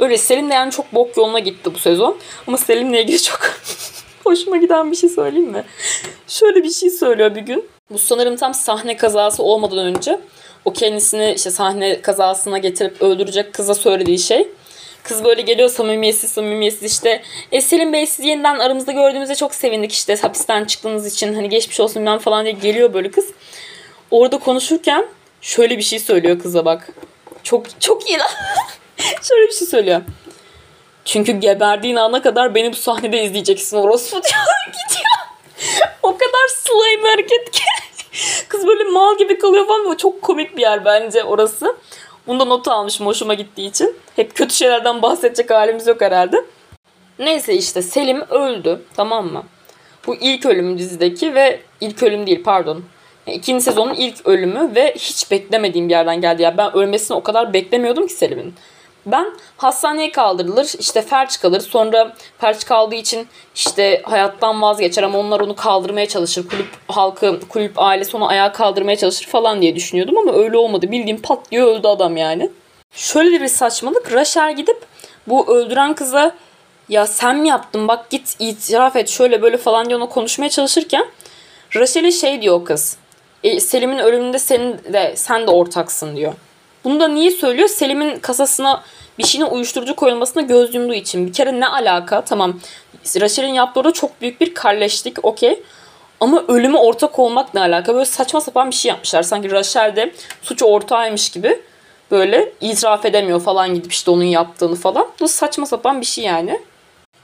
Öyle Selim de yani çok bok yoluna gitti bu sezon. Ama Selim'le ilgili çok [laughs] hoşuma giden bir şey söyleyeyim mi? Şöyle bir şey söylüyor bir gün. Bu sanırım tam sahne kazası olmadan önce o kendisini işte sahne kazasına getirip öldürecek kıza söylediği şey. Kız böyle geliyor samimiyetsiz samimiyetsiz işte e Selim Bey sizi yeniden aramızda gördüğümüzde çok sevindik işte hapisten çıktığınız için hani geçmiş olsun ben falan diye geliyor böyle kız. Orada konuşurken şöyle bir şey söylüyor kıza bak. Çok çok iyi lan. [laughs] [laughs] şöyle bir şey söylüyor. Çünkü geberdiğin ana kadar beni bu sahnede izleyeceksin orospu diyor [laughs] gidiyor. o kadar slime hareket ki. [laughs] Kız böyle mal gibi kalıyor falan. Bu çok komik bir yer bence orası. Bunda notu almışım hoşuma gittiği için. Hep kötü şeylerden bahsedecek halimiz yok herhalde. Neyse işte Selim öldü tamam mı? Bu ilk ölüm dizideki ve ilk ölüm değil pardon. Yani ikinci sezonun ilk ölümü ve hiç beklemediğim bir yerden geldi. Yani ben ölmesini o kadar beklemiyordum ki Selim'in. Ben hastaneye kaldırılır, işte felç kalır. Sonra felç kaldığı için işte hayattan vazgeçer ama onlar onu kaldırmaya çalışır. Kulüp halkı, kulüp ailesi onu ayağa kaldırmaya çalışır falan diye düşünüyordum ama öyle olmadı. Bildiğim pat diye öldü adam yani. Şöyle bir saçmalık. Rachel gidip bu öldüren kıza ya sen mi yaptın bak git itiraf et şöyle böyle falan diye ona konuşmaya çalışırken Rachel'e şey diyor o kız. E, Selim'in ölümünde senin de sen de ortaksın diyor. Bunu da niye söylüyor? Selim'in kasasına bir şeyin uyuşturucu koyulmasına göz yumduğu için. Bir kere ne alaka? Tamam. Rachel'in yaptığı orada çok büyük bir kalleşlik. Okey. Ama ölümü ortak olmak ne alaka? Böyle saçma sapan bir şey yapmışlar. Sanki Rachel de suçu ortağıymış gibi. Böyle itiraf edemiyor falan gidip işte onun yaptığını falan. Bu saçma sapan bir şey yani.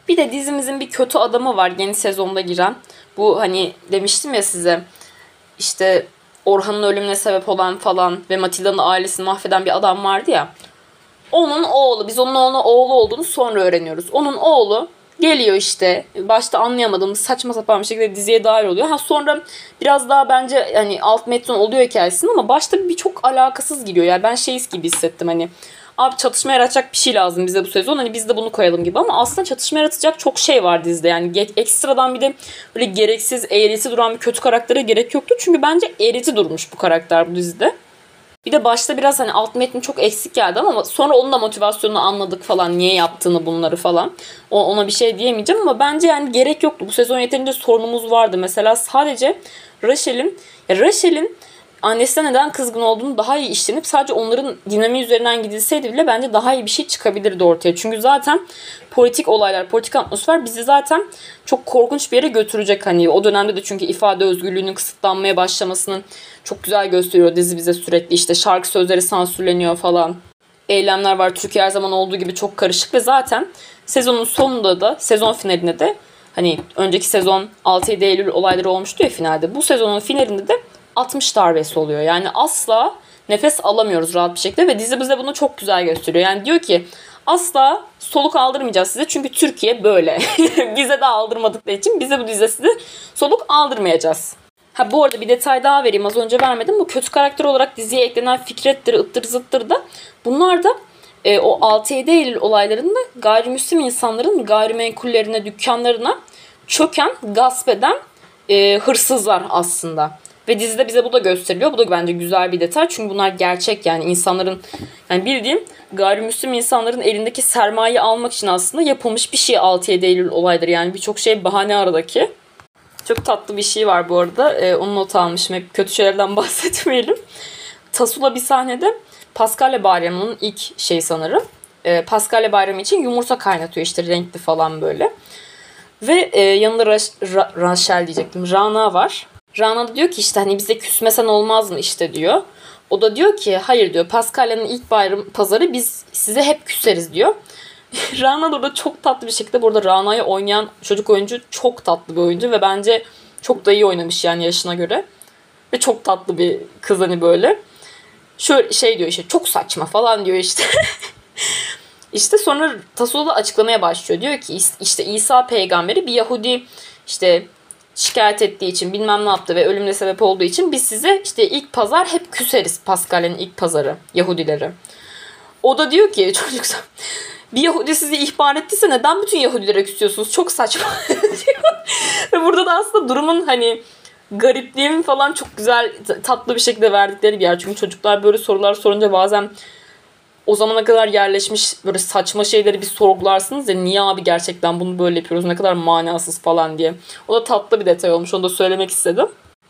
Bir de dizimizin bir kötü adamı var yeni sezonda giren. Bu hani demiştim ya size işte Orhan'ın ölümüne sebep olan falan ve Matilda'nın ailesini mahveden bir adam vardı ya. Onun oğlu, biz onun oğlu, oğlu olduğunu sonra öğreniyoruz. Onun oğlu geliyor işte. Başta anlayamadığımız saçma sapan bir şekilde diziye dahil oluyor. Ha sonra biraz daha bence hani alt meton oluyor hikayesinin ama başta bir çok alakasız giriyor. Yani ben şey gibi hissettim hani abi çatışma yaratacak bir şey lazım bize bu sezon. Hani biz de bunu koyalım gibi ama aslında çatışma yaratacak çok şey var dizide. Yani ekstradan bir de böyle gereksiz eğrisi duran bir kötü karaktere gerek yoktu. Çünkü bence eğriti durmuş bu karakter bu dizide. Bir de başta biraz hani alt metni çok eksik geldi ama sonra onun da motivasyonunu anladık falan. Niye yaptığını bunları falan. O, ona bir şey diyemeyeceğim ama bence yani gerek yoktu. Bu sezon yeterince sorunumuz vardı. Mesela sadece Rachel'in Rachel'in annesine neden kızgın olduğunu daha iyi işlenip sadece onların dinamiği üzerinden gidilseydi bile bence daha iyi bir şey çıkabilirdi ortaya. Çünkü zaten politik olaylar, politik atmosfer bizi zaten çok korkunç bir yere götürecek. Hani o dönemde de çünkü ifade özgürlüğünün kısıtlanmaya başlamasının çok güzel gösteriyor dizi bize sürekli. işte şarkı sözleri sansürleniyor falan. Eylemler var. Türkiye her zaman olduğu gibi çok karışık ve zaten sezonun sonunda da sezon finalinde de hani önceki sezon 6-7 Eylül olayları olmuştu ya finalde. Bu sezonun finalinde de 60 darbesi oluyor. Yani asla nefes alamıyoruz rahat bir şekilde ve dizi bize bunu çok güzel gösteriyor. Yani diyor ki asla soluk aldırmayacağız size çünkü Türkiye böyle. [laughs] bize de aldırmadıkları için bize bu dizide size soluk aldırmayacağız. Ha bu arada bir detay daha vereyim. Az önce vermedim. Bu kötü karakter olarak diziye eklenen Fikret'tir, ıttır zıttır da bunlar da e, o 6-7 Eylül olaylarında gayrimüslim insanların gayrimenkullerine, dükkanlarına çöken, gasp eden e, hırsızlar aslında. Ve dizide bize bu da gösteriliyor. Bu da bence güzel bir detay. Çünkü bunlar gerçek yani insanların yani bildiğim gayrimüslim insanların elindeki sermayeyi almak için aslında yapılmış bir şey 6-7 Eylül olayları. Yani birçok şey bahane aradaki. Çok tatlı bir şey var bu arada. Ee, onu not almışım. Hep kötü şeylerden [laughs] bahsetmeyelim. Tasula bir sahnede Paskalya Bayramı'nın ilk şey sanırım. Ee, Paskalya Bayramı için yumurta kaynatıyor işte renkli falan böyle. Ve e, yanında Raş, Ra, Rachel diyecektim. Rana var. Rana da diyor ki işte hani bize küsmesen olmaz mı işte diyor. O da diyor ki hayır diyor Paskalya'nın ilk bayram pazarı biz size hep küseriz diyor. [laughs] Rana da orada çok tatlı bir şekilde burada Rana'yı oynayan çocuk oyuncu çok tatlı bir oyuncu ve bence çok da iyi oynamış yani yaşına göre. Ve çok tatlı bir kız hani böyle. Şöyle şey diyor işte çok saçma falan diyor işte. [laughs] işte sonra Tasola da açıklamaya başlıyor. Diyor ki işte İsa peygamberi bir Yahudi işte şikayet ettiği için bilmem ne yaptı ve ölümle sebep olduğu için biz size işte ilk pazar hep küseriz Paskalya'nın ilk pazarı Yahudileri. O da diyor ki [laughs] çocuk bir Yahudi sizi ihbar ettiyse neden bütün Yahudilere küsüyorsunuz? Çok saçma [laughs] Ve burada da aslında durumun hani garipliğin falan çok güzel tatlı bir şekilde verdikleri bir yer. Çünkü çocuklar böyle sorular sorunca bazen o zamana kadar yerleşmiş böyle saçma şeyleri bir sorgularsınız ya niye abi gerçekten bunu böyle yapıyoruz ne kadar manasız falan diye. O da tatlı bir detay olmuş onu da söylemek istedim.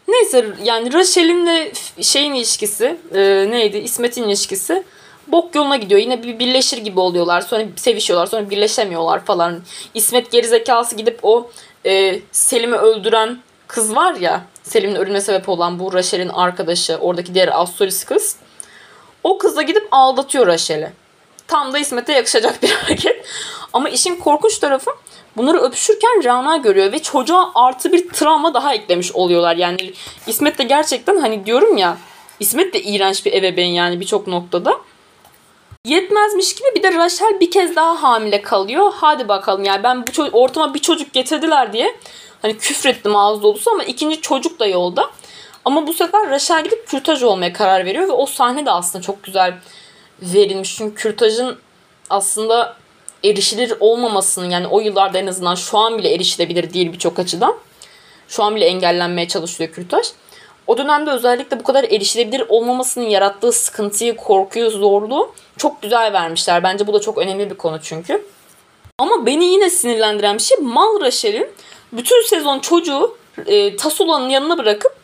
Neyse yani Rachel'in şeyin ilişkisi e, neydi İsmet'in ilişkisi bok yoluna gidiyor. Yine bir birleşir gibi oluyorlar. Sonra sevişiyorlar. Sonra birleşemiyorlar falan. İsmet gerizekası gidip o e, Selim'i öldüren kız var ya. Selim'in ölümüne sebep olan bu Rachel'in arkadaşı. Oradaki diğer astrolist kız. O kızla gidip aldatıyor Rachel'i. Tam da İsmet'e yakışacak bir [laughs] hareket. Ama işin korkunç tarafı bunları öpüşürken Rana görüyor ve çocuğa artı bir travma daha eklemiş oluyorlar. Yani İsmet de gerçekten hani diyorum ya İsmet de iğrenç bir ebeveyn yani birçok noktada. Yetmezmiş gibi bir de Rachel bir kez daha hamile kalıyor. Hadi bakalım yani ben bu ortama bir çocuk getirdiler diye hani küfrettim ağız dolusu ama ikinci çocuk da yolda. Ama bu sefer Rachel gidip kürtaj olmaya karar veriyor ve o sahne de aslında çok güzel verilmiş. Çünkü kürtajın aslında erişilir olmamasının yani o yıllarda en azından şu an bile erişilebilir değil birçok açıdan. Şu an bile engellenmeye çalışılıyor kürtaj. O dönemde özellikle bu kadar erişilebilir olmamasının yarattığı sıkıntıyı, korkuyu, zorluğu çok güzel vermişler. Bence bu da çok önemli bir konu çünkü. Ama beni yine sinirlendiren bir şey Mal Rachel'in bütün sezon çocuğu e, Tasula'nın yanına bırakıp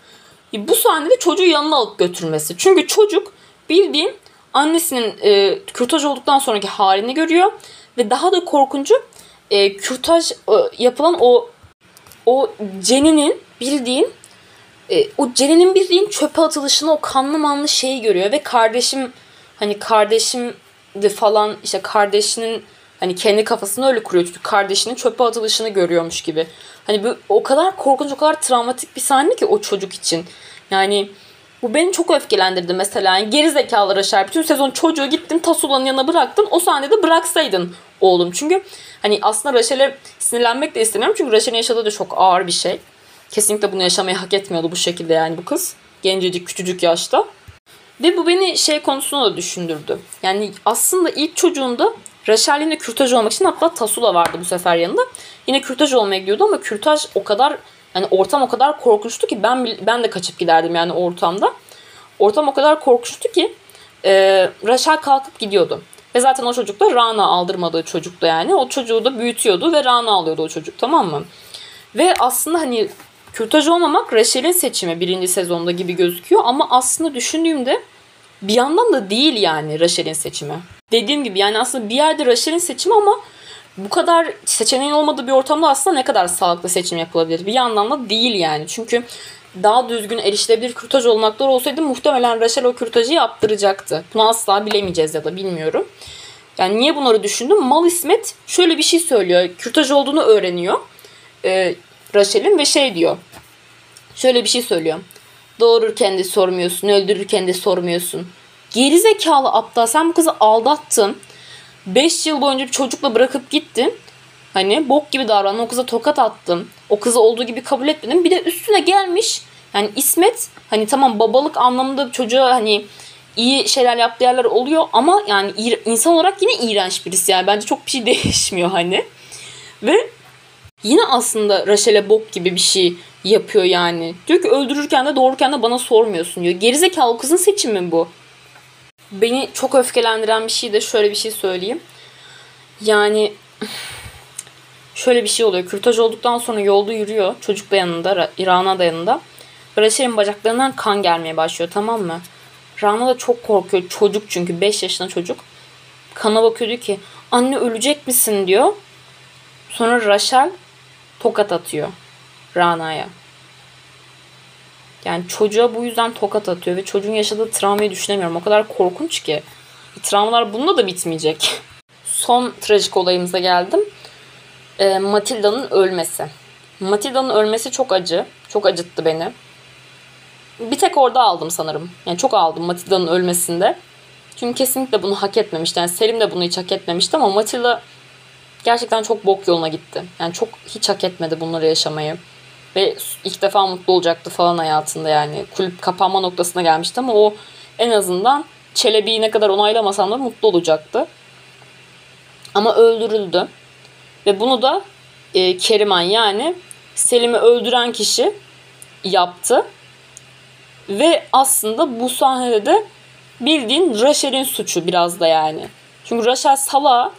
bu sahnede çocuğu yanına alıp götürmesi. Çünkü çocuk bildiğin annesinin e, kürtaj olduktan sonraki halini görüyor ve daha da korkuncu e, kürtaj e, yapılan o o ceninin bildiğin e, o Ceren'in bildiğin çöpe atılışını o kanlı manlı şeyi görüyor ve kardeşim hani kardeşim de falan işte kardeşinin hani kendi kafasını öyle kuruyor çünkü kardeşinin çöpe atılışını görüyormuş gibi. Hani bu o kadar korkunç, o kadar travmatik bir sahne ki o çocuk için. Yani bu beni çok öfkelendirdi mesela. Yani geri zekalı Raşar. Bütün sezon çocuğu gittin Tasula'nın yanına bıraktın. O sahnede bıraksaydın oğlum. Çünkü hani aslında Raşel'e sinirlenmek de istemiyorum. Çünkü Raşel'in yaşadığı da çok ağır bir şey. Kesinlikle bunu yaşamayı hak etmiyordu bu şekilde yani bu kız. Gencecik küçücük yaşta. Ve bu beni şey konusunda da düşündürdü. Yani aslında ilk çocuğunda Rachel yine kürtaj olmak için hatta Tasula vardı bu sefer yanında. Yine kürtaj olmaya gidiyordu ama kürtaj o kadar yani ortam o kadar korkunçtu ki ben ben de kaçıp giderdim yani ortamda. Ortam o kadar korkunçtu ki e, Rachel kalkıp gidiyordu. Ve zaten o çocuk da Rana aldırmadığı çocuktu yani. O çocuğu da büyütüyordu ve Rana alıyordu o çocuk tamam mı? Ve aslında hani kürtaj olmamak Rachel'in seçimi birinci sezonda gibi gözüküyor ama aslında düşündüğümde bir yandan da değil yani Rachel'in seçimi. Dediğim gibi yani aslında bir yerde Rachel'in seçimi ama bu kadar seçeneğin olmadığı bir ortamda aslında ne kadar sağlıklı seçim yapılabilir? Bir yandan da değil yani. Çünkü daha düzgün erişilebilir kürtaj olmaklar olsaydı muhtemelen Rachel o kürtajı yaptıracaktı. Bunu asla bilemeyeceğiz ya da bilmiyorum. Yani niye bunları düşündüm? Mal İsmet şöyle bir şey söylüyor. Kürtaj olduğunu öğreniyor. Ee, Rachel'in ve şey diyor. Şöyle bir şey söylüyor. Doğururken de sormuyorsun, öldürürken de sormuyorsun. Geri zekalı aptal sen bu kızı aldattın. 5 yıl boyunca bir çocukla bırakıp gittin. Hani bok gibi davrandın. O kıza tokat attın. O kızı olduğu gibi kabul etmedin. Bir de üstüne gelmiş. Yani İsmet hani tamam babalık anlamında çocuğa hani iyi şeyler yaptığı yerler oluyor ama yani insan olarak yine iğrenç birisi yani bence çok bir şey [laughs] değişmiyor hani. Ve yine aslında Rachel'e bok gibi bir şey yapıyor yani. Diyor ki öldürürken de doğururken de bana sormuyorsun diyor. Gerizekalı kızın seçimi bu. Beni çok öfkelendiren bir şey de şöyle bir şey söyleyeyim. Yani [sighs] şöyle bir şey oluyor. Kürtaj olduktan sonra yolda yürüyor. Çocuk da yanında, Rana da yanında. Rachel'in bacaklarından kan gelmeye başlıyor tamam mı? Rana da çok korkuyor. Çocuk çünkü 5 yaşında çocuk. Kana bakıyor diyor ki anne ölecek misin diyor. Sonra Rachel tokat atıyor Rana'ya. Yani çocuğa bu yüzden tokat atıyor ve çocuğun yaşadığı travmayı düşünemiyorum. O kadar korkunç ki. Travmalar bununla da bitmeyecek. [laughs] Son trajik olayımıza geldim. E, Matilda'nın ölmesi. Matilda'nın ölmesi çok acı. Çok acıttı beni. Bir tek orada aldım sanırım. Yani çok aldım Matilda'nın ölmesinde. Çünkü kesinlikle bunu hak etmemişti. Yani Selim de bunu hiç hak etmemişti ama Matilda gerçekten çok bok yoluna gitti. Yani çok hiç hak etmedi bunları yaşamayı. Ve ilk defa mutlu olacaktı falan hayatında yani. Kulüp kapanma noktasına gelmişti ama o en azından Çelebi'yi ne kadar onaylamasam da mutlu olacaktı. Ama öldürüldü. Ve bunu da e, Keriman yani Selim'i öldüren kişi yaptı. Ve aslında bu sahnede de bildiğin Rachel'in suçu biraz da yani. Çünkü Rachel sala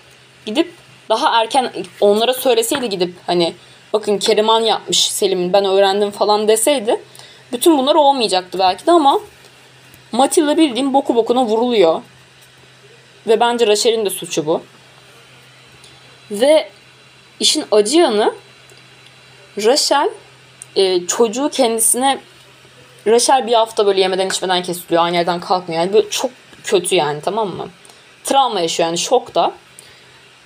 gidip daha erken onlara söyleseydi gidip hani bakın Keriman yapmış Selim'in ben öğrendim falan deseydi bütün bunlar olmayacaktı belki de ama Matilda bildiğim boku bokuna vuruluyor. Ve bence Rachel'in de suçu bu. Ve işin acı yanı Rachel e, çocuğu kendisine Rachel bir hafta böyle yemeden içmeden kesiliyor. Aynı yerden kalkmıyor. Yani böyle çok kötü yani tamam mı? Travma yaşıyor yani şokta.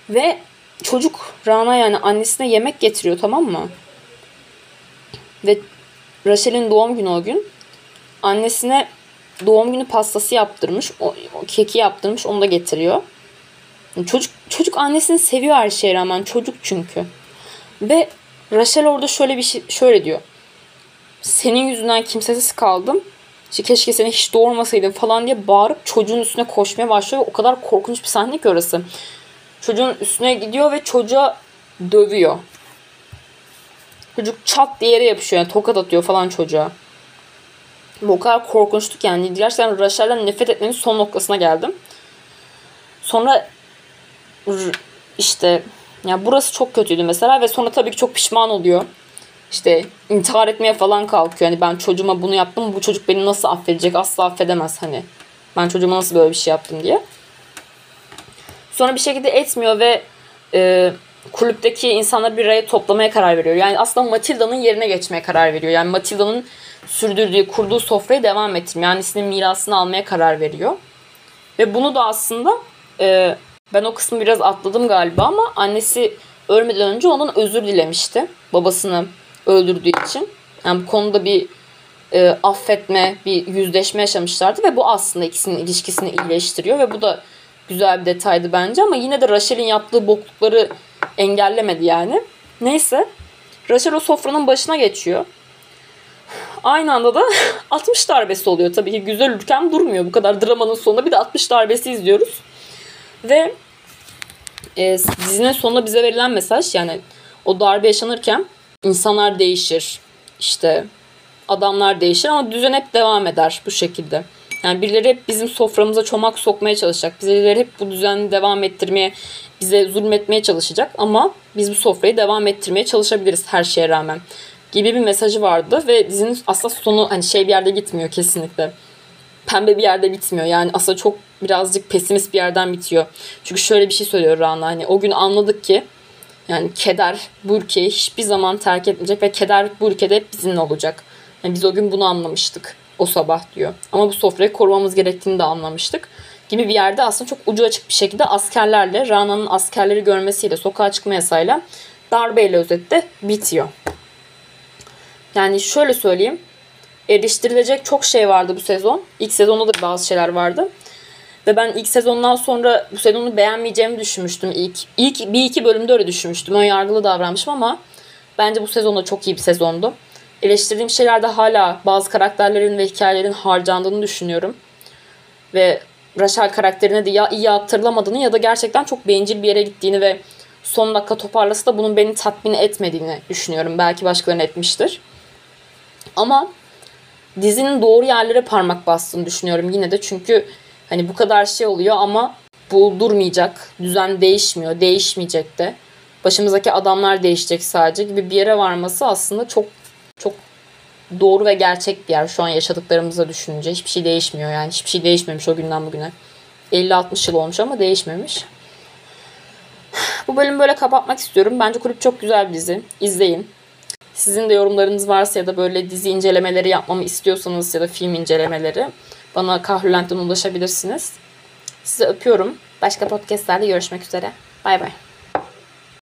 Ve çocuk Rana yani annesine yemek getiriyor tamam mı? Ve Rachel'in doğum günü o gün. Annesine doğum günü pastası yaptırmış. O, o keki yaptırmış. Onu da getiriyor. Çocuk çocuk annesini seviyor her şeye rağmen. Çocuk çünkü. Ve Rachel orada şöyle bir şey şöyle diyor. Senin yüzünden kimsesiz kaldım. İşte keşke seni hiç doğurmasaydım falan diye bağırıp çocuğun üstüne koşmaya başlıyor. O kadar korkunç bir sahne ki orası. Çocuğun üstüne gidiyor ve çocuğa dövüyor. Çocuk çat diye yere yapışıyor. Yani tokat atıyor falan çocuğa. Bu o kadar korkunçtu ki yani. Gerçekten Rachel'den nefret etmenin son noktasına geldim. Sonra işte ya burası çok kötüydü mesela ve sonra tabii ki çok pişman oluyor. İşte intihar etmeye falan kalkıyor. Yani ben çocuğuma bunu yaptım. Bu çocuk beni nasıl affedecek? Asla affedemez hani. Ben çocuğuma nasıl böyle bir şey yaptım diye. Sonra bir şekilde etmiyor ve e, kulüpteki insanları bir araya toplamaya karar veriyor. Yani aslında Matilda'nın yerine geçmeye karar veriyor. Yani Matilda'nın sürdürdüğü, kurduğu sofrayı devam ettirmeye, annesinin mirasını almaya karar veriyor. Ve bunu da aslında e, ben o kısmı biraz atladım galiba ama annesi ölmeden önce onun özür dilemişti. Babasını öldürdüğü için. Yani bu konuda bir e, affetme, bir yüzleşme yaşamışlardı ve bu aslında ikisinin ilişkisini iyileştiriyor ve bu da güzel bir detaydı bence ama yine de Rachel'in yaptığı boklukları engellemedi yani. Neyse. Rachel o sofranın başına geçiyor. Aynı anda da [laughs] 60 darbesi oluyor. Tabii ki güzel ülkem durmuyor. Bu kadar dramanın sonunda bir de 60 darbesi izliyoruz. Ve e, dizinin sonunda bize verilen mesaj yani o darbe yaşanırken insanlar değişir. İşte adamlar değişir ama düzen hep devam eder bu şekilde. Yani birileri hep bizim soframıza çomak sokmaya çalışacak. Birileri hep bu düzeni devam ettirmeye, bize zulmetmeye çalışacak. Ama biz bu sofrayı devam ettirmeye çalışabiliriz her şeye rağmen. Gibi bir mesajı vardı ve dizinin aslında sonu hani şey bir yerde gitmiyor kesinlikle. Pembe bir yerde bitmiyor. Yani aslında çok birazcık pesimist bir yerden bitiyor. Çünkü şöyle bir şey söylüyor Rana. Hani o gün anladık ki yani keder bu ülkeyi hiçbir zaman terk etmeyecek ve keder bu ülkede hep bizimle olacak. Yani biz o gün bunu anlamıştık o sabah diyor. Ama bu sofrayı korumamız gerektiğini de anlamıştık. Gibi bir yerde aslında çok ucu açık bir şekilde askerlerle, Rana'nın askerleri görmesiyle, sokağa çıkma yasayla darbeyle özette bitiyor. Yani şöyle söyleyeyim. Eleştirilecek çok şey vardı bu sezon. İlk sezonda da bazı şeyler vardı. Ve ben ilk sezondan sonra bu sezonu beğenmeyeceğimi düşünmüştüm ilk. İlk bir iki bölümde öyle düşünmüştüm. Ön yargılı davranmışım ama bence bu sezonda çok iyi bir sezondu. Eleştirdiğim şeylerde hala bazı karakterlerin ve hikayelerin harcandığını düşünüyorum. Ve Rachel karakterine de ya iyi aktarılamadığını ya da gerçekten çok bencil bir yere gittiğini ve son dakika toparlasa da bunun beni tatmin etmediğini düşünüyorum. Belki başkalarını etmiştir. Ama dizinin doğru yerlere parmak bastığını düşünüyorum yine de çünkü hani bu kadar şey oluyor ama bu durmayacak. Düzen değişmiyor. Değişmeyecek de. Başımızdaki adamlar değişecek sadece gibi bir yere varması aslında çok çok doğru ve gerçek bir yer. Şu an yaşadıklarımıza düşününce hiçbir şey değişmiyor yani. Hiçbir şey değişmemiş o günden bugüne. 50-60 yıl olmuş ama değişmemiş. Bu bölümü böyle kapatmak istiyorum. Bence kulüp çok güzel bir dizi. İzleyin. Sizin de yorumlarınız varsa ya da böyle dizi incelemeleri yapmamı istiyorsanız ya da film incelemeleri bana Kahrolent'ten ulaşabilirsiniz. Sizi öpüyorum. Başka podcastlerde görüşmek üzere. Bay bay.